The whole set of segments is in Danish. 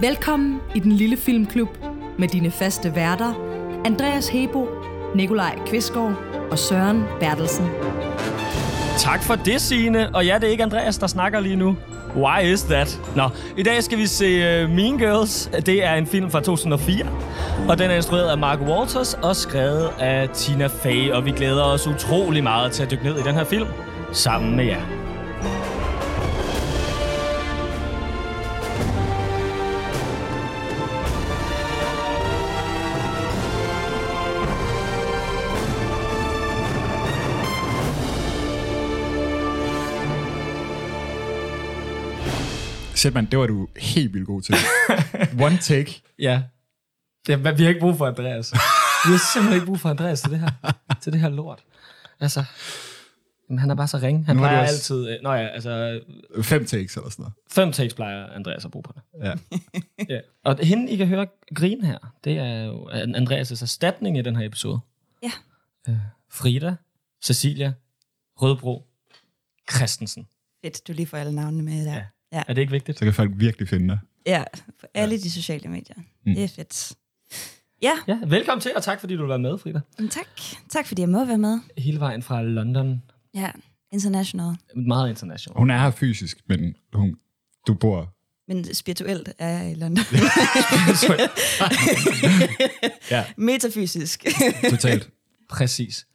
Velkommen i den lille filmklub med dine faste værter, Andreas Hebo, Nikolaj Kvistgaard og Søren Bertelsen. Tak for det, Signe. Og ja, det er ikke Andreas, der snakker lige nu. Why is that? Nå, i dag skal vi se uh, Mean Girls. Det er en film fra 2004. Og den er instrueret af Mark Walters og skrevet af Tina Fey. Og vi glæder os utrolig meget til at dykke ned i den her film sammen med jer. Sætman, det var du helt vildt god til. One take. Ja. Det, vi har ikke brug for Andreas. Vi har simpelthen ikke brug for Andreas til det her, til det her lort. Altså, men han er bare så ringe. Han plejer også- altid... øh, Nå ja, altså... Fem takes eller sådan noget. Fem takes plejer Andreas at bruge på det. Ja. Ja. Og hende, I kan høre grine her, det er jo Andreas' erstatning i den her episode. Ja. Øh, Frida, Cecilia, Rødbro, Christensen. Fedt, du lige får alle navnene med der. Ja. Ja, ja. Er det ikke vigtigt? Så kan folk virkelig finde dig. ja på alle de sociale medier. Mm. Det er fedt. Ja, Ja, velkommen til, og tak fordi du vil være med, Frida. men tak. Tak fordi jeg må være med. Hele vejen fra London. Ja, international. Meget international. Hun er her fysisk, men hun, du bor... Men spirituelt er jeg i London. Ja, Metafysisk. totalt. Præcis.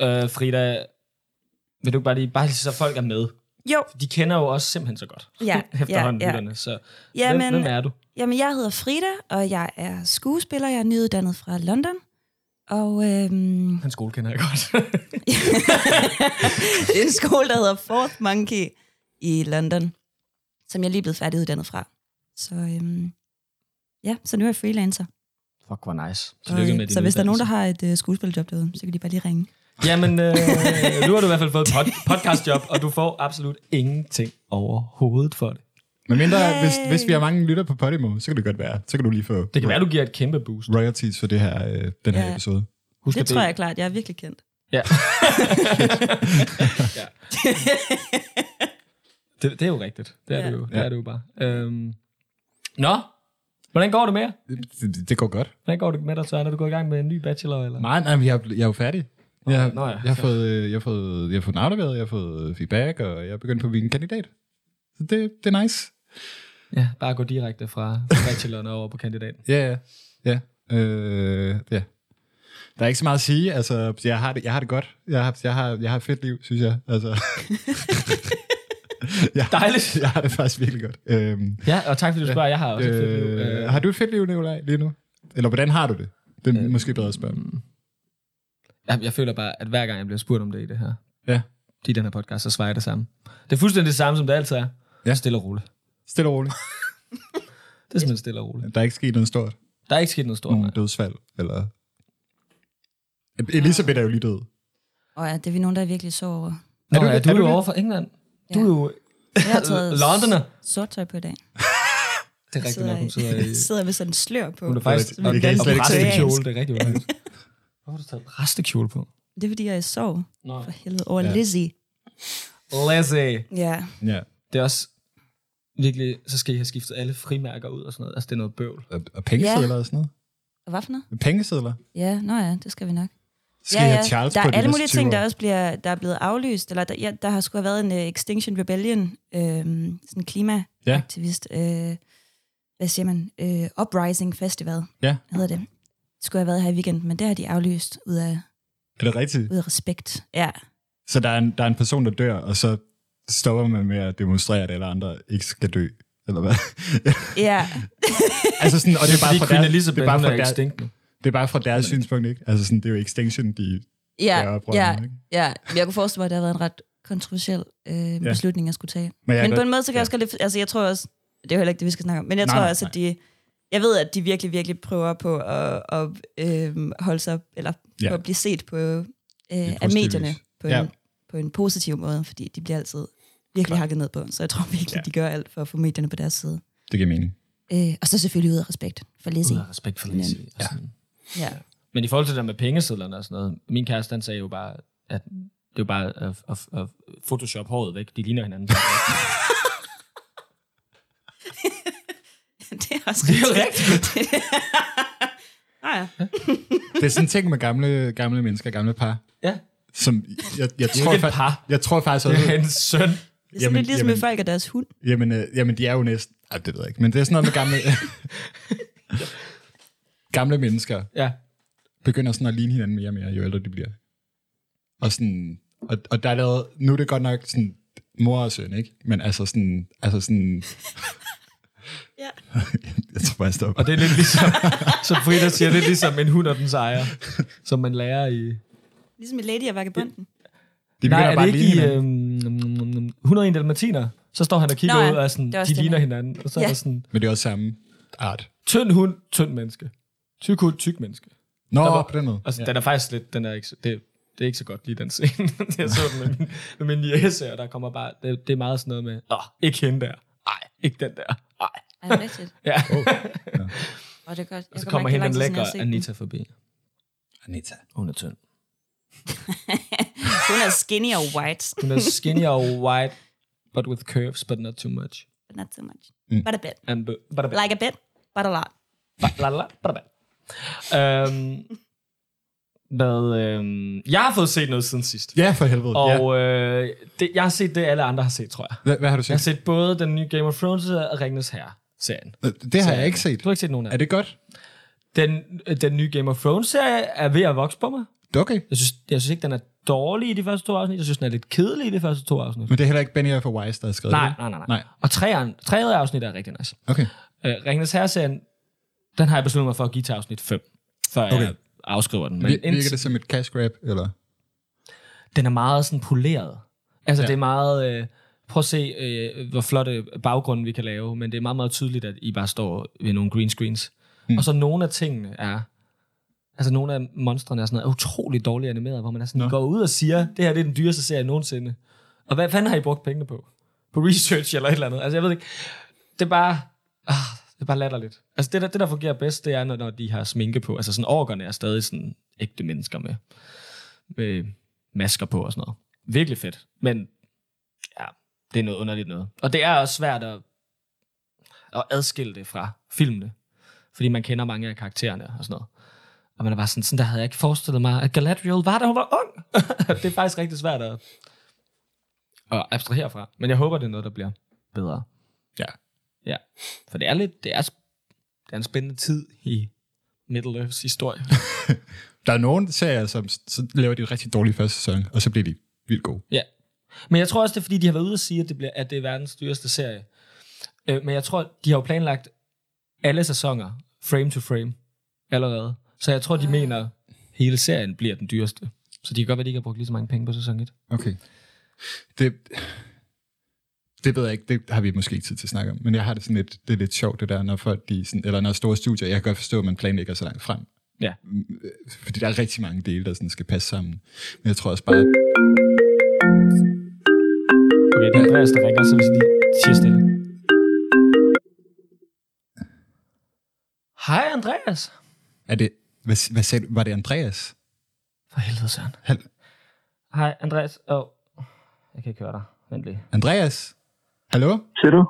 Øh, Frida, vil du bare lige, bare lige så folk er med? Jo, De kender jo også simpelthen så godt. Ja, Efterhånden ja, ja. lytterne. Så Ja, hvem, men- hvem er du? jamen jeg hedder Frida, og jeg er skuespiller. Jeg er nyuddannet fra London. Og øhm, Han skole kender jeg godt. det er en skole, der hedder Fourth Monkey i London, som jeg lige er blevet færdiguddannet fra. Så øhm, ja, så nu er jeg freelancer. Fuck, hvor nice. Og, øh, så hvis der er nogen, der har et øh, skuespiljob derude, så kan de bare lige ringe. Jamen, øh, nu har du i hvert fald fået et pod- podcastjob, og du får absolut ingenting overhovedet for det. Men mindre, Yay! hvis, hvis vi har mange lytter på Podimo, så kan det godt være. Så kan du lige få Det kan være, du giver et kæmpe boost. royalties for det her, øh, den her Ja. episode. Husk Det at tror jeg klart. Jeg er virkelig kendt. Ja. ja. Det, det er jo rigtigt. Det er Ja. det jo. Det Ja. er det jo bare. Øhm. Nå, hvordan går det med jer? Det, det, det går godt. Hvordan går det med dig, Søren? Er du gået i gang med en ny bachelor? Eller? Nej, nej, men jeg, er- jeg er jo færdig. Jeg, har- Nå ja. jeg, har fået, øh, jeg, har fået, jeg har fået afleveret, jeg har fået feedback, og jeg er begyndt på min kandidat. Så det, det er nice. Ja, bare gå direkte fra bacheloren over på kandidaten. Ja, ja. Ja. Øh, ja. Der er ikke så meget at sige. Altså, jeg har det, jeg har det godt. Jeg har, jeg har, jeg har et fedt liv, synes jeg. Altså. jeg, Dejligt. Jeg har det faktisk virkelig godt. Øhm, Ja, og tak fordi du spørger. Jeg har også et fedt liv. øh, Øh, har du et fedt liv, Nicolaj, lige nu? Eller hvordan har du det? Det er Øh, måske bedre at spørge. Jeg, jeg føler bare, at hver gang jeg bliver spurgt om det i det her, Ja. i den her podcast, så svarer jeg det samme. Det er fuldstændig det samme, som det altid er. Ja. Stille og roligt. Stille og roligt. Det er simpelthen stille og roligt. Der er ikke sket noget stort. Der er ikke sket noget stort. Nogle dødsfald, eller... Elisabeth er jo lige død. Og ja, det er vi nogen, der er virkelig så over. Nå, du ja, det? du Er er du jo det? over for England. Du er Ja. jo Jeg har taget Londoner. sort tøj på i dag. Det er rigtigt nok, hun sidder i... sidder med sådan en slør på. Hun er faktisk... Vi Og, kan og slet ikke se det. præstekjole, det er rigtigt. Johannes. Hvor har du taget præstekjole på? Det er fordi, jeg sov Nå. for helvede over Ja. ja. Lizzie. Lizzie. Ja, Ja. Det er også virkelig... Så skal I have skiftet alle frimærker ud og sådan noget. Altså, det er noget bøvl. Og, og pengesedler og sådan noget. og hvad for noget? Pengesedler. Ja, nå ja, det skal vi nok. Skal ja, ja. have Charles der på er de alle mulige 20 ting, der også bliver, der er blevet aflyst. Eller der, ja, der har sgu have været en uh, Extinction Rebellion, øh, sådan en klimaaktivist, øh, hvad siger man, øh, Uprising Festival, Ja. hedder det. Det skulle have været her i weekenden, men det har de aflyst ud af, Er det rigtigt? ud af respekt. Ja, Så der er, en, der er en person, der dør, og så stopper man med at demonstrere, at alle andre ikke skal dø. Eller hvad? ja. altså sådan, og det er bare fra deres, Elizabeth, det er bare fra er deres, det er bare fra deres synspunkt, ikke? Altså sådan, det er jo extinction, de Ja, ja, ikke? ja. Men jeg kunne forestille mig, at det har været en ret kontroversiel øh, beslutning, jeg skulle tage. Men jeg Men på en måde, så kan jeg også lidt, altså jeg tror også, det er jo heller ikke det, vi skal snakke om, men jeg Nej, tror nej, også, at de, jeg ved, at de virkelig, virkelig prøver på at, at øh, holde sig, eller Ja. på at blive set på, øh, af medierne på, Ja. en, på en positiv måde, fordi de bliver altid virkelig hakket ned på, så jeg tror virkelig, Ja. de gør alt for at få medierne på deres side. Det giver mening. Øh, og så selvfølgelig ud af respekt for Lizzie. Ud af respekt for Lizzie. Men- Ja. Ja. Men i forhold til det der med pengesedlerne og sådan noget, min kæreste, han sagde jo bare, at det er bare at, at, at photoshop håret væk. De ligner hinanden. det også Det er rigtigt. ah, ja. Det er sådan en ting med gamle, gamle mennesker, gamle par, Ja. som jeg, jeg, Det er tror, ikke par. jeg tror faktisk Det også, er en søn. Det er Jamen, lidt ligesom jamen. med folk og deres hund. jamen, øh, jamen de er jo næsten, ej, det ved jeg ikke, men det er sådan noget med gamle, gamle mennesker, Ja. begynder sådan at ligne hinanden mere og mere, jo ældre de bliver. Og, sådan, og, og der er lavet, nu er det godt nok sådan mor og søn, ikke? Men altså sådan, altså sådan, Ja. jeg tror bare, jeg stopper. Og det er lidt ligesom, som Frida siger, det er ligesom en hund og dens ejer, som man lærer i... Ligesom i Lady og Vagabunden. De Nej, er bare det ikke i øhm, 101 dalmatiner? Så står han og kigger Nå ja, ud og er sådan, det er de ligner hinanden. Og så er Ja. der sådan, Men det er også samme art. tynd hund, tynd menneske. Tyk hund, tyk menneske. Nå, Der var- på den måde. Altså, ja. den er faktisk lidt, den er ikke, det, det er ikke så godt lige den scene. jeg så den med min, med min jæse, og der kommer bare, det, det er meget sådan noget med, åh, ikke hende der. Nej, ikke den der. Er det rigtigt? Ja. Og det er godt. Jeg Og så kommer hende den lækre set. Anita forbi. Anita. Hun er tynd. Hun er skinny og white, Hun er skinny og white, but with curves, but not too much. but not so much. Mm. But a bit. And, bu- but a bit. Like a bit, but a lot. La, la, la, but a bit. Øhm, hvad, øhm, jeg har fået set noget siden sidst. Ja, for helvede. ja. Og øh, det, jeg har set det, alle andre har set, tror jeg. Hvad, hvad har du Jeg har set? set både den nye Game of Thrones og Ringnes Herre-serien. Øh, Det har jeg ikke set. Du har ikke set nogen af Er dem. det godt? Den, den nye Game of Thrones-serie er ved at vokse på mig. Det er okay. Jeg synes, jeg synes ikke, den er dårlig i de første to afsnit. Jeg synes, den er lidt kedelig i de første to afsnit. Men det er heller ikke Benioff og Weiss, der har skrevet Nej, det? nej, nej, nej. Nej. Og tredje, tredje afsnit er rigtig nice. Okay. Øh, Ringnes Herre-serien, den har jeg besluttet mig for at give til afsnit 5, før okay. Jeg afskriver den. Men Virker indtil- det som et cash grab, eller? den er meget sådan poleret. Altså. Ja. det er meget... Øh, prøv at se, øh, hvor flotte baggrunde vi kan lave, men det er meget, meget tydeligt, at I bare står ved nogle green screens. Mm. Og så nogle af tingene er... Altså, nogle af monstrene er sådan noget utroligt dårligt animeret, hvor man er sådan, Nå. går ud og siger, det her det er den dyreste serie nogensinde. Og hvad fanden har I brugt pengene på? På research eller et eller andet? Altså, jeg ved ikke. Det er bare... Ah, det er bare latterligt. Altså, det der, det der fungerer bedst, det er, når, når de har sminke på. Altså, sådan orkerne er stadig sådan ægte mennesker med, med masker på og sådan noget. Virkelig fedt. Men det er noget underligt noget. Og det er også svært at, at adskille det fra filmene. Fordi man kender mange af karaktererne og sådan noget. Og man er bare sådan, sådan der havde jeg ikke forestillet mig, at Galadriel var, da hun var ung. det er faktisk rigtig svært at, at abstrahere fra. Men jeg håber, det er noget, der bliver bedre. Ja. Ja, for det er lidt, det er, det er en spændende tid i Middle Earths historie. Der er nogen serier, som så laver de rigtig dårlige første sæson, og så bliver de vildt gode. Ja. Men jeg tror også, det er fordi, de har været ude at sige, at det, bliver, at det er verdens dyreste serie. Øh, men jeg tror, de har jo planlagt alle sæsoner, frame to frame, allerede. Så jeg tror, de mener, at hele serien bliver den dyreste. Så de kan godt være, at de ikke har brugt lige så mange penge på sæson 1. Okay. Det, det ved jeg ikke, det har vi måske ikke tid til at snakke om, men jeg har det sådan lidt, det er lidt sjovt det der, når folk de sådan, eller når store studier, jeg kan godt forstå, at man planlægger så langt frem. Ja. Fordi der er rigtig mange dele, der sådan skal passe sammen. Men jeg tror også bare, Okay, det er Andreas, der ringer, så hvis de siger stille. Hej, Andreas. er det, hvad, hvad sagde du, var det Andreas? For helvede, Søren. Hal- Hej, Andreas. Åh, oh, jeg kan ikke høre dig. Vent lige. Andreas? Hallo? Siger du?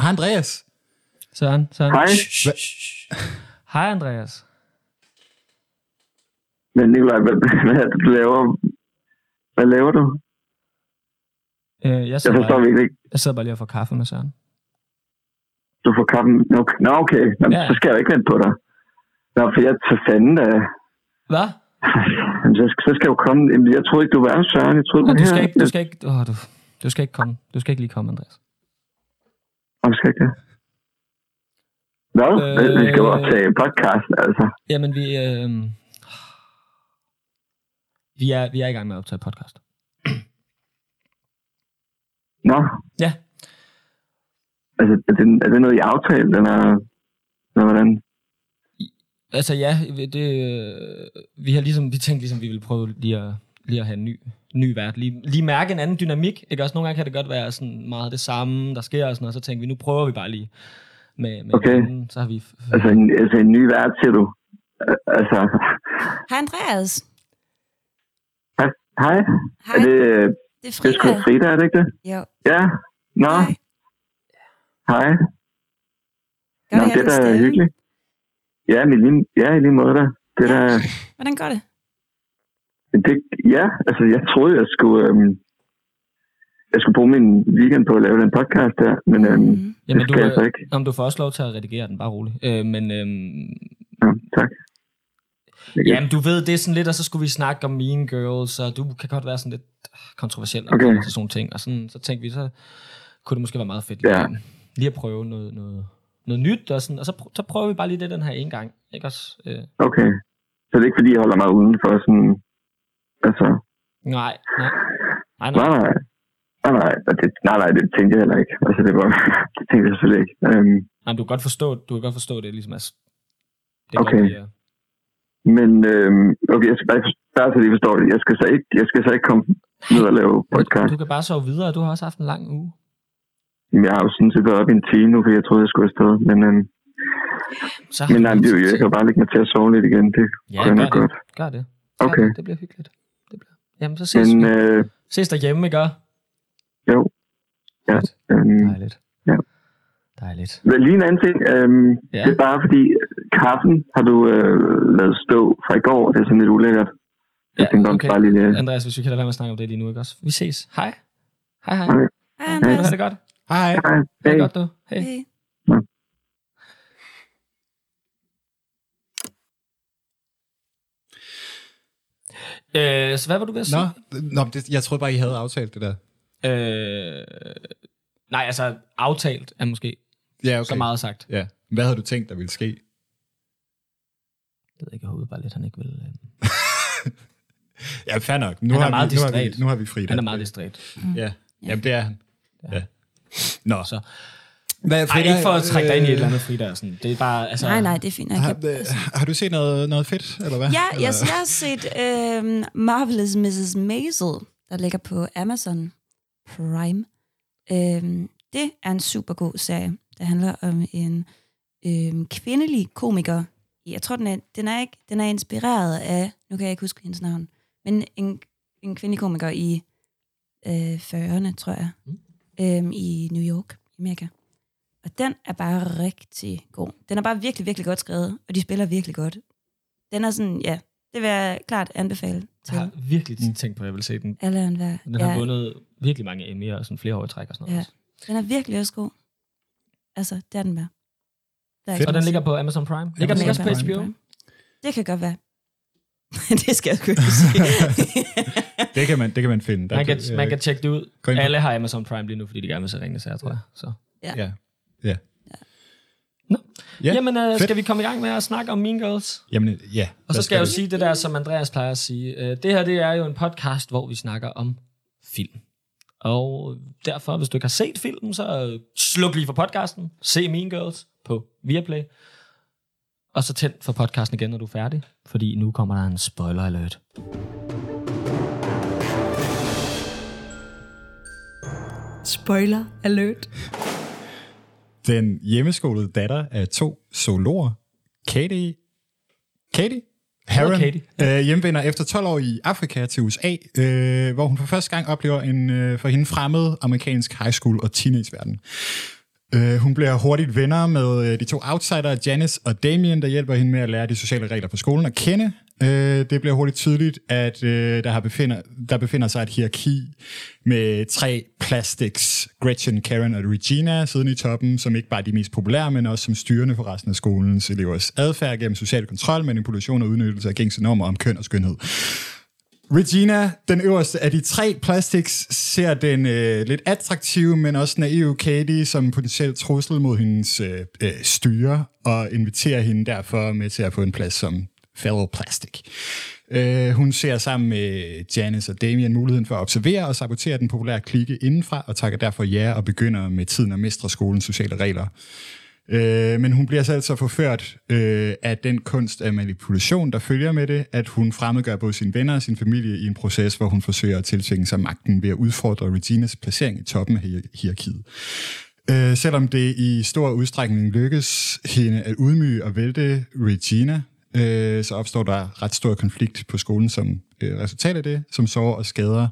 Hej Andreas. Søren, Søren. Hej. Hej, Andreas. Men Nikolaj, hvad, hvad er det, du laver? Hvad laver du? Øh, jeg, Jeg sidder forstår bare, ikke. jeg sidder bare lige og får kaffe med Søren. Du får kaffen. Nå, okay. Nå, okay. Nå, Ja. så skal jeg ikke vente på dig. Nå, for jeg for fanden da. Hvad? Jamen, Så, så skal jeg jo komme. Jamen, Jeg troede ikke, du var Søren. Jeg troede, Nå, du du skal her. ikke, du skal ikke, åh, du, du skal ikke komme. Du skal ikke lige komme, Andreas. Hvorfor skal jeg ikke det? Hvad? Øh, Vi skal jo optage podcast, altså. Jamen, vi, øh, vi, er, vi er i gang med at optage podcast. Nå, Ja. altså, er det, er det noget, I aftalt, eller, eller hvordan? Altså ja, det, øh, vi har ligesom, vi tænkte ligesom, vi ville prøve lige at, lige at have en ny, ny vært. Lige, lige mærke en anden dynamik. Ikke? Også nogle gange kan det godt være sådan meget det samme, der sker og sådan noget. Så tænkte vi, nu prøver vi bare lige med, med Okay. hinanden. Så har vi... Altså, en, altså en ny vært, siger du? Al- Altså, Hej Andreas. hej. Hej, Er det, det er det er sgu Frida. Frida, er det ikke det? Jo. Ja. Nå, Hej. hej. Gør Nå, det, det er da hyggeligt. Ja, i lige, ja, i lige måde da. Det er da, Hvordan går det? det, ja, altså jeg troede, jeg skulle, øhm, jeg skulle bruge min weekend på at lave den podcast der, men øhm, Mm. det Jamen, du, skal jeg så ikke. om du får også lov til at redigere den, bare rolig. Øh, men øhm, Ja, tak. Okay. jamen, du ved, det er sådan lidt, og så skulle vi snakke om Mean Girls, og du kan godt være sådan lidt kontroversiel Okay. sådan nogle ting. Og sådan, så tænkte vi, så kunne det måske være meget fedt lige, Ja. ja. lige at prøve noget, noget, noget nyt, og, sådan, og så, pr- så prøver vi bare lige det den her en gang. Ikke også? Øh, Okay. Så det er ikke fordi, jeg holder mig uden for sådan... Altså, nej, nej. Nej, nej, nej. nej. Nej, det, nej, nej, det tænkte jeg heller ikke. Altså, det var, det tænkte jeg selvfølgelig ikke. Øhm, nej du, kan godt forstå, du kan godt forstå det, ligesom at det Okay. godt at- men, øhm, okay, jeg skal bare, bare så lige forstå det. Jeg skal så ikke, jeg skal så ikke komme ned og lave podcast. Du kan bare sove videre, du har også haft en lang uge. Men jeg har jo sådan set været op i en time nu, fordi jeg troede, jeg skulle afsted. Men, øhm, Så men nej, det, er jo- jeg kan bare lægge mig til at sove lidt igen. Det Ja, gør det. godt. Gør det. Gør Okay. Det. det bliver hyggeligt. Det bliver. Jamen, så ses Men vi. øh, Ses derhjemme, ikke? jo, ja. Øhm, Dejligt. Ja. Dejligt. Men lige en anden ting. Øhm, Ja. Det er bare fordi, kaffen har du øh, lavet stå fra i går. Det er sådan lidt ulækkert. Jeg tænkte, om okay. bare lige det. Andreas, hvis vi kan lade være med at snakke om det lige nu, ikke også? Vi ses. Hej. Hej, hej. Hej, du Andreas. have det godt? Hej. Hej. Hey. det godt, du. Hej. Hey. Øh, så hvad var du ved at sige? Nå, nå det, jeg troede bare, I havde aftalt det der. Øh, nej, altså, aftalt er måske Ja, okay. så meget sagt. Ja. Hvad havde du tænkt, der ville ske? Det ved jeg ikke, jeg håbede bare lidt, han ikke vil... Øh. Ja, fair nok. Nu Han er har meget vi, nu har vi, distræt. nu har vi fri Han er meget distræt. Ja, Jamen, det er han. Ja. Nå, Så. Hvad, Ej, ikke for at trække dig ind i et eller andet Frida. Sådan. Det er bare, altså... Nej, nej, det er fint. Jeg Har, kan, øh, har du set noget, noget fedt, eller hvad? Ja, eller? yes, jeg har set øh, Marvelous Mrs. Maisel, der ligger på Amazon Prime. Øh, det er en super god serie, der handler om en øh, kvindelig komiker. Jeg tror, den er, den, er ikke, den er inspireret af, nu kan jeg ikke huske hendes navn, men en, en kvindelig komiker i øh, 40'erne, tror jeg, øh, i New York, i Amerika. Og den er bare rigtig god. Den er bare virkelig, virkelig godt skrevet, og de spiller virkelig godt. Den er sådan, ja, det vil jeg klart anbefale Jeg til har virkelig tænkt på, at jeg vil se den. alle enhver. Den har vundet virkelig mange Emmy'er og sådan flere år i træk og sådan noget. Ja. Den er virkelig også god. Altså, det er den bare. Der er Og den ligger på Amazon Prime. Ligger den ikke også på HBO? Det kan godt være. det skal jeg sgu ikke sige. Det kan man, det kan man finde. Der Man kan, øh, man kan tjekke det ud. Alle har Amazon Prime lige nu, fordi de gerne vil se Ringende Sager, tror jeg. Så. Ja. ja. Nå. Ja, Jamen, øh, fedt. skal vi komme i gang med at snakke om Mean Girls? Jamen, ja. Og så skal jeg jo sige det der, som Andreas plejer at sige. Øh, Det her, det er jo en podcast, hvor vi snakker om film. Og derfor, hvis du ikke har set filmen, så øh, sluk lige for podcasten. Se Mean Girls på Viaplay. Og så tænd for podcasten igen, når du er færdig. Fordi nu kommer der en spoiler alert. Spoiler alert. Den hjemmeskolede datter af to zoologer, Katie, Katie? Harren, Katie, øh, hjemvender efter 12 år i Afrika til USA, øh, hvor hun for første gang oplever en øh, for hende fremmed amerikansk high school og teenageverden. Øh, hun bliver hurtigt venner med øh, de to outsiders, Janice og Damien, der hjælper hende med at lære de sociale regler på skolen at kende. Øh, det bliver hurtigt tydeligt, at øh, der, har befinder, der befinder sig et hierarki med tre plastics, Gretchen, Karen og Regina, siden i toppen, som ikke bare er de mest populære, men også som styrende for resten af skolens elevers adfærd gennem social kontrol, manipulation og udnyttelse af gængse normer om køn og skønhed. Regina, den øverste af de tre plastics, ser den øh, lidt attraktive, men også naive Katie som potentiel trussel mod hendes øh, øh, styre, og inviterer hende derfor med til at få en plads som fellow plastic. Øh, hun ser sammen med Janice og Damien muligheden for at observere og sabotere den populære klikke indenfra, og takker derfor ja og begynder med tiden at mestre skolens sociale regler. Øh, men hun bliver så altså forført øh, af den kunst af manipulation, der følger med det, at hun fremmedgør både sine venner og sin familie i en proces, hvor hun forsøger at tiltvinge sig magten ved at udfordre Reginas placering i toppen af hier- hierarkiet. Øh, selvom det i stor udstrækning lykkes hende at udmyge og vælte Regina, øh, så opstår der ret stor konflikt på skolen som øh, resultat af det, som sår og skader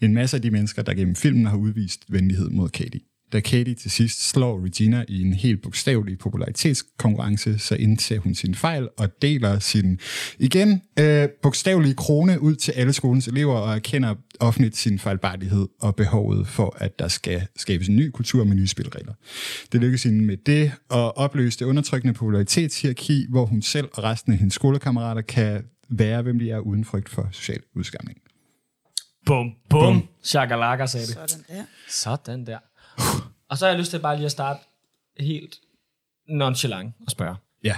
en masse af de mennesker, der gennem filmen har udvist venlighed mod Katie. Da Katie til sidst slår Regina i en helt bogstavelig popularitetskonkurrence, så indser hun sin fejl og deler sin, igen, øh, bogstavelige krone ud til alle skolens elever og erkender offentligt sin fejlbarlighed og behovet for, at der skal skabes en ny kultur med nye spilregler. Det lykkes hende med det at opløse det undertrykkende popularitetshierarki, hvor hun selv og resten af hendes skolekammerater kan være, hvem de er, uden frygt for social udskamning. Bum, bum. Shakalaka sagde det. Sådan der. Sådan der. Og så har jeg lyst til bare lige at starte helt nonchalant og spørge. Ja.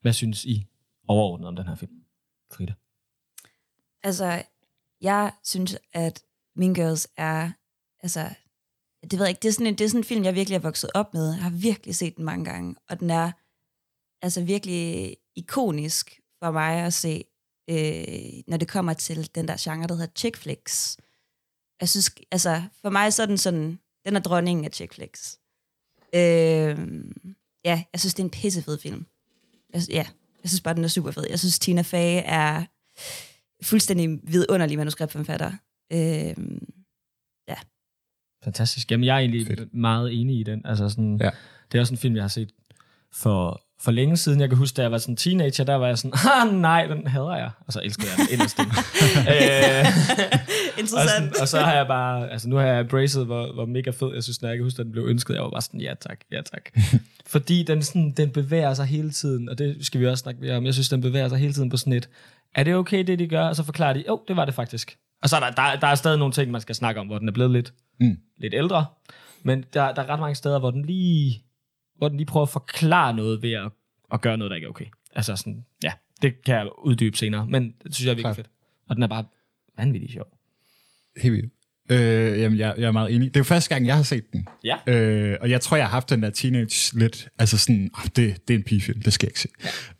Hvad synes I overordnet om den her film? Frida. Altså, jeg synes, at Mean Girls er, altså, det ved jeg ikke, det er sådan en, det er sådan en film, jeg virkelig er vokset op med. Jeg har virkelig set den mange gange, og den er altså virkelig ikonisk for mig at se, øh, når det kommer til den der genre, der hedder chick flicks. Jeg synes, altså, for mig så er den sådan, den er dronningen af chick flicks. Øh, ja, jeg synes, det er en pissefed film. Jeg, ja, jeg synes bare, den er super fed. Jeg synes, Tina Fey er fuldstændig vidunderlig manuskriptforfatter. Øh, Fantastisk. Jamen, jeg er egentlig. Fedt. meget enig i den. Altså sådan, Ja. Det er også en film, jeg har set for, for længe siden. Jeg kan huske, da jeg var sådan teenager, der var jeg sådan, ah nej, den hader jeg. Og så elsker jeg den inderst inde. øh, og, interessant. sådan, og så har jeg bare, altså nu har jeg embraced, hvor, hvor mega fed jeg synes, når jeg kan huske, at den blev ønsket. Jeg var bare sådan, ja tak, ja tak. Fordi den, sådan, den bevæger sig hele tiden, og det skal vi også snakke mere om. Jeg synes, den bevæger sig hele tiden på sådan et, er det okay, det de gør? Og så forklarer de, jo, det var det faktisk. Og så er der, der, der er stadig nogle ting, man skal snakke om, hvor den er blevet lidt, Mm. lidt ældre. Men der, der er ret mange steder, hvor den lige, hvor den lige prøver at forklare noget ved at, at gøre noget, der ikke er okay. Altså sådan, ja, det kan jeg uddybe senere, men det synes jeg er virkelig Klart. fedt. Og den er bare vanvittig sjov. Helt vildt. Øh, jamen, jeg, jeg er meget enig. Det er jo første gang, jeg har set den. Ja. Øh, og jeg tror, jeg har haft den der teenage lidt, altså sådan, oh, det, det er en pigefilm, det skal jeg ikke se.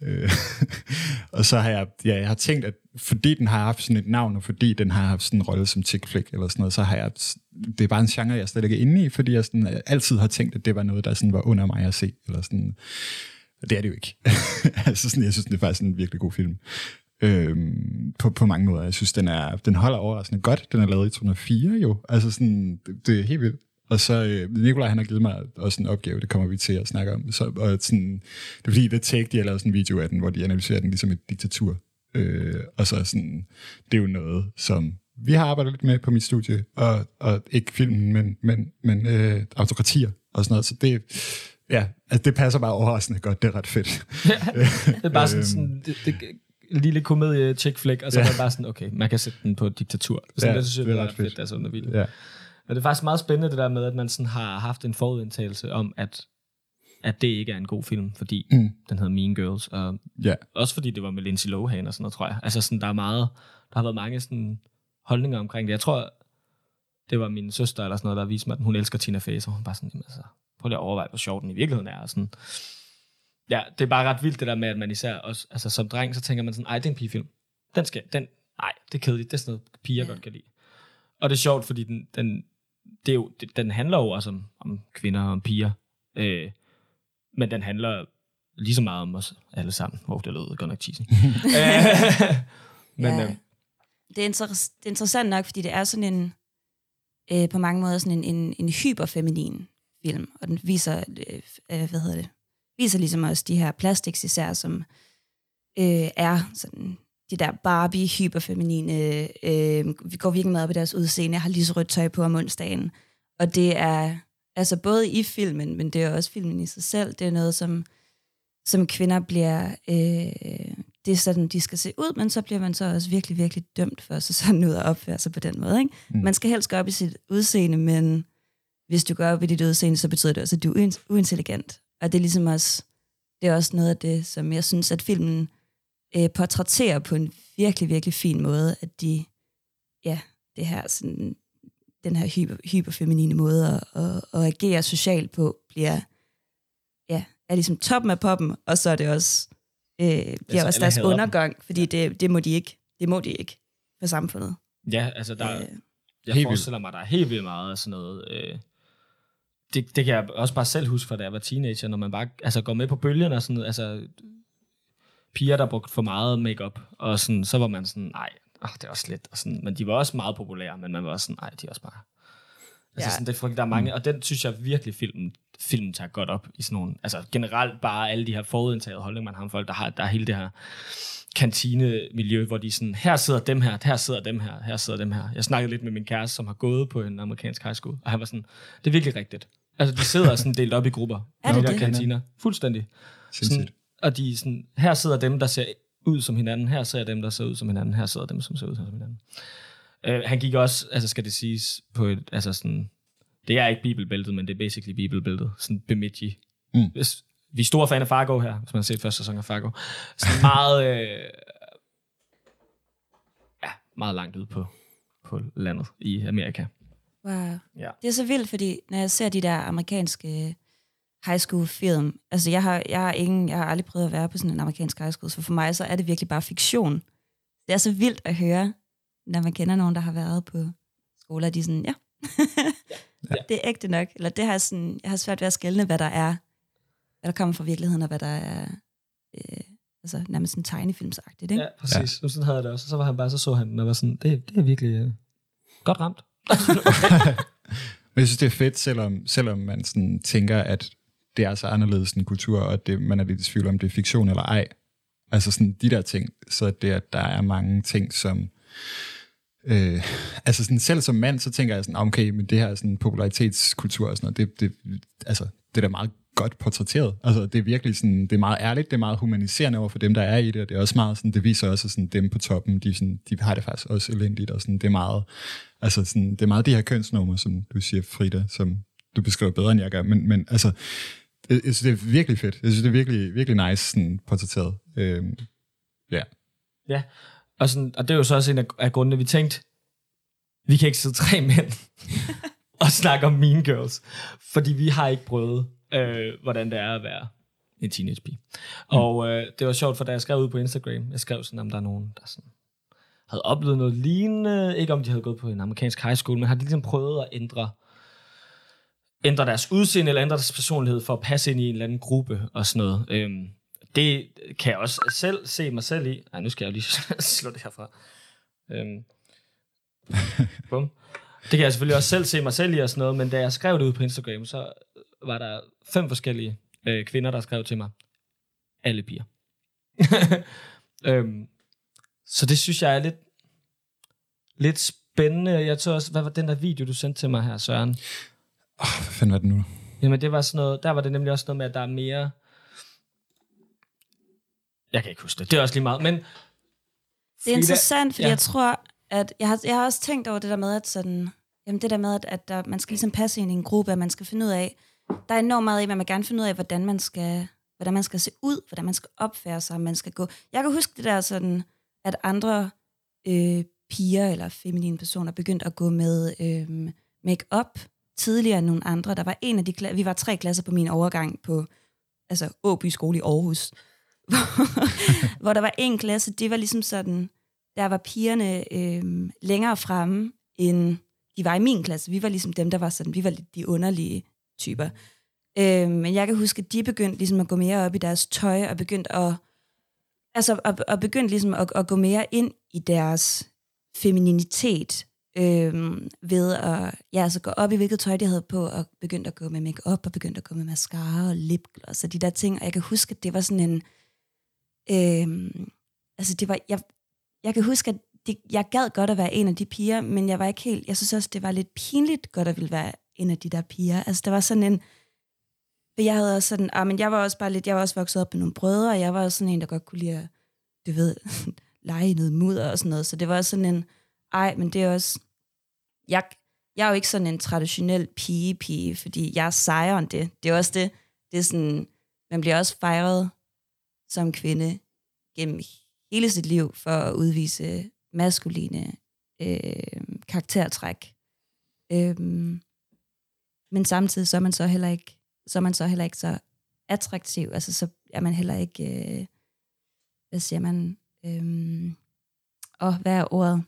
Ja. Øh, og så har jeg, ja, jeg har tænkt, at fordi den har haft sådan et navn, og fordi den har haft sådan en rolle som chick flick eller sådan noget, så har jeg, det er bare en genre, jeg slet ikke er inde i, fordi jeg sådan, øh, altid har tænkt, at det var noget, der sådan var under mig at se, eller sådan, og det er det jo ikke. altså sådan, jeg synes, det er faktisk en virkelig god film. Øhm, på, på mange måder. Jeg synes, den, er, den holder overraskende godt. Den er lavet i 2004 jo. Altså sådan, det, det er helt vildt. Og så øh, Nikolaj, han har givet mig også en opgave, det kommer vi til at snakke om. Så, og sådan, det er fordi, det take, de har lavet sådan en video af den, hvor de analyserer den ligesom et diktatur. Øh, og så sådan, det er jo noget, som vi har arbejdet lidt med på mit studie, og, og ikke filmen, men, men, men øh, autokratier og sådan noget. Så det, ja, altså det passer bare overraskende godt. Det er ret fedt. Det er bare sådan, sådan det, det, en lille komedie chick flick, og så Ja. er man bare sådan, okay, man kan sætte den på et diktatur. Sådan, Ja, ja, det synes jeg, det er det ret ret fedt. fedt. Altså, under vildt. ja. Men det er faktisk meget spændende, det der med, at man sådan har haft en forudindtagelse om, at, at det ikke er en god film, fordi Mm. den hedder Mean Girls, og ja. også fordi det var med Lindsay Lohan og sådan noget, tror jeg. Altså sådan, der er meget, der har været mange sådan holdninger omkring det. Jeg tror, det var min søster eller sådan noget, der viste mig, at hun elsker Tina Fey, så hun bare sådan, "Jamen, altså, prøv lige at overveje, hvor sjov den i virkeligheden er. Og sådan. Ja, det er bare ret vildt det der med, at man især også, altså som dreng, så tænker man sådan, ej, det er en pigefilm. Den skal, den, nej, det er kedeligt, det er sådan noget, piger Ja. godt kan lide. Og det er sjovt, fordi den, den, det er jo, det, den handler jo også om, om kvinder og om piger. Øh, men den handler lige så meget om os alle sammen. Hvor det lød godt nok cheesy. Men ja. øh, det, er inter- det er interessant nok, fordi det er sådan en, øh, på mange måder sådan en, en, en hyperfeminin film, og den viser, øh, øh, hvad hedder det, viser ligesom også de her plastics især, som øh, er sådan de der Barbie hyperfeminine, øh, vi går virkelig meget op i deres udseende, har lige så rødt tøj på om onsdagen, og det er altså både i filmen, men det er også filmen i sig selv, det er noget, som, som kvinder bliver, øh, det er sådan, de skal se ud, men så bliver man så også virkelig, virkelig dømt for sig sådan ud at opføre sig på den måde. Ikke? Mm. Man skal helst gå op i sit udseende, men hvis du går op i dit udseende, så betyder det også, at du er uin- uintelligent. Og det er ligesom også, det er også noget af det, som jeg synes, at filmen øh, portrætterer på en virkelig, virkelig fin måde, at de, ja, det her sådan, den her hyper, hyperfeminine måde at, at, at agere socialt på, bliver, ja, er ligesom toppen af poppen, og så er det også, øh, bliver Altså, også deres hader dem. undergang, fordi det, det må de ikke, det må de ikke for samfundet. ja, altså der, Øh, jeg Helt forestiller mig, der er helt vildt meget af sådan noget... Øh, det, det kan jeg også bare selv huske fra da jeg var teenager, når man bare altså, går med på bølgerne og sådan noget. Altså, piger, der brugte for meget makeup og sådan, så var man sådan, nej, oh, det er også lidt. Og sådan, men de var også meget populære, men man var også sådan, nej, de er også bare... Altså Ja. sådan, det, er fordi, der er mange, og den synes jeg virkelig, filmen, filmen tager godt op i sådan nogle, altså generelt bare alle de her forudindtagede holdninger, man har om folk, der har, der er hele det her kantine-miljø, hvor de sådan, her sidder dem her, her sidder dem her, her sidder dem her. Jeg snakkede lidt med min kæreste, som har gået på en amerikansk high school, og han var sådan, det er virkelig rigtigt. Altså, de sidder sådan delt op i grupper. Er det de der det? kantiner. Fuldstændig. Sådan, og de sådan, her sidder dem, der ser ud som hinanden, her ser dem, der ser ud som hinanden, her sidder dem, som ser ud som hinanden. Uh, han gik også, altså skal det siges, på et, altså sådan, det er ikke bibelbæltet, men det er basically bibelbæltet, sådan Bemidji. Mm. Hvis, vi er store fan af Fargo her, hvis man har set første sæson af Fargo. Sådan meget, øh, ja, meget langt ud på, på landet i Amerika. Wow. Ja. Det er så vildt, fordi når jeg ser de der amerikanske high school film, altså jeg har, jeg har, ingen, jeg har aldrig prøvet at være på sådan en amerikansk high school, så for mig så er det virkelig bare fiktion. Det er så vildt at høre, når man kender nogen, der har været på skoler, de er sådan, ja, Ja. det er ægte nok. Eller det har jeg, sådan, jeg har svært ved at skelne, hvad der er, hvad der kommer fra virkeligheden, og hvad der er øh, altså nærmest sådan tegnefilmsagtigt, ikke? Ja, præcis. Ja. Sådan havde jeg det også. Og så var han bare, så så han den og var sådan, det, det er virkelig øh, godt ramt. Men jeg synes, det er fedt, selvom, selvom man sådan tænker, at det er så anderledes en kultur, og det, man er lidt i tvivl om, det er fiktion eller ej. Altså sådan de der ting, så det, at der er mange ting, som... Øh, altså sådan, selv som mand, så tænker jeg sådan, okay, men det her er sådan popularitetskultur og sådan noget, det, det, altså, det er da meget godt portrætteret. Altså, det er virkelig sådan, det er meget ærligt, det er meget humaniserende over for dem, der er i det, og det er også meget sådan, det viser også, at sådan, dem på toppen, de, sådan, de har det faktisk også elendigt, og sådan, det er meget, altså sådan, det er meget de her kønsnumre, som du siger, Frida, som du beskriver bedre, end jeg gør, men, men altså, jeg, jeg synes, det er virkelig fedt. Jeg synes, det er virkelig, virkelig nice sådan, portrætteret. Øhm, ja. Ja, og, sådan, og det er jo så også en af, af grundene, vi tænkte, vi kan ikke sidde tre mænd og snakke om Mean Girls, fordi vi har ikke prøvet, øh, hvordan det er at være en teenagepige. Mm. Og øh, det var sjovt, for da jeg skrev ud på Instagram, jeg skrev sådan, om der er nogen, der sådan, havde oplevet noget lignende, ikke om de havde gået på en amerikansk high school, men har de ligesom prøvet at ændre ændre deres udseende eller ændre deres personlighed for at passe ind i en eller anden gruppe og sådan noget. Øhm, det kan jeg også selv se mig selv i. Nej, nu skal jeg jo lige slå det herfra. Øhm. Bum. Det kan jeg selvfølgelig også selv se mig selv i og sådan noget, men da jeg skrev det ud på Instagram, så var der fem forskellige øh, kvinder, der skrev til mig. Alle piger. øhm, så det synes jeg er lidt, lidt spændende. Jeg tror også, hvad var den der video, du sendte til mig her, Søren? Oh, hvad fanden var det nu? Jamen, det var sådan noget, der var det nemlig også noget med, at der er mere... Jeg kan ikke huske det. Det er også lige meget, men... Det er interessant, fordi ja. jeg tror, at jeg har, jeg har også tænkt over det der med, at sådan, jamen det der med, at, at der, man skal ligesom passe ind i en gruppe, at man skal finde ud af, der er enormt meget i, at man gerne finde ud af, hvordan man skal, hvordan man skal se ud, hvordan man skal opføre sig, man skal gå. Jeg kan huske det der sådan, at andre øh, piger eller feminine personer begyndte at gå med øh, make-up tidligere end nogle andre. Der var en af de kla- vi var tre klasser på min overgang på altså Åby skole i Aarhus, hvor der var en klasse, det var ligesom sådan, der var pigerne øh, længere fremme, end de var i min klasse. Vi var ligesom dem, der var sådan, vi var lidt de underlige typer. Øh, men jeg kan huske, at de begyndte ligesom at gå mere op i deres tøj, og begyndte at, altså, og, og begyndte ligesom at, at gå mere ind i deres femininitet, øh, ved at ja, altså gå op i, hvilket tøj de havde på, og begyndte at gå med makeup og begyndte at gå med mascara og lipgloss og de der ting. Og jeg kan huske, at det var sådan en... Øh, altså, det var... Jeg, jeg kan huske, at det, jeg gad godt at være en af de piger, men jeg var ikke helt... Jeg synes også, det var lidt pinligt godt at ville være en af de der piger. Altså, der var sådan en... For jeg havde også sådan... Ah, men jeg var også bare lidt... Jeg var også vokset op med nogle brødre, og jeg var også sådan en, der godt kunne lide at, du ved, lege i noget mudder og sådan noget. Så det var også sådan en... Ej, men det er også... Jeg, jeg er jo ikke sådan en traditionel pige-pige, fordi jeg er sejere end det. Det er også det. Det er sådan... Man bliver også fejret som kvinde gennem hele sit liv for at udvise maskuline øh, karaktertræk. Øhm, men samtidig så er man så heller ikke så er man så heller ikke så attraktiv. Altså så er man heller ikke øh, hvad siger man øhm, og hvad er ordet?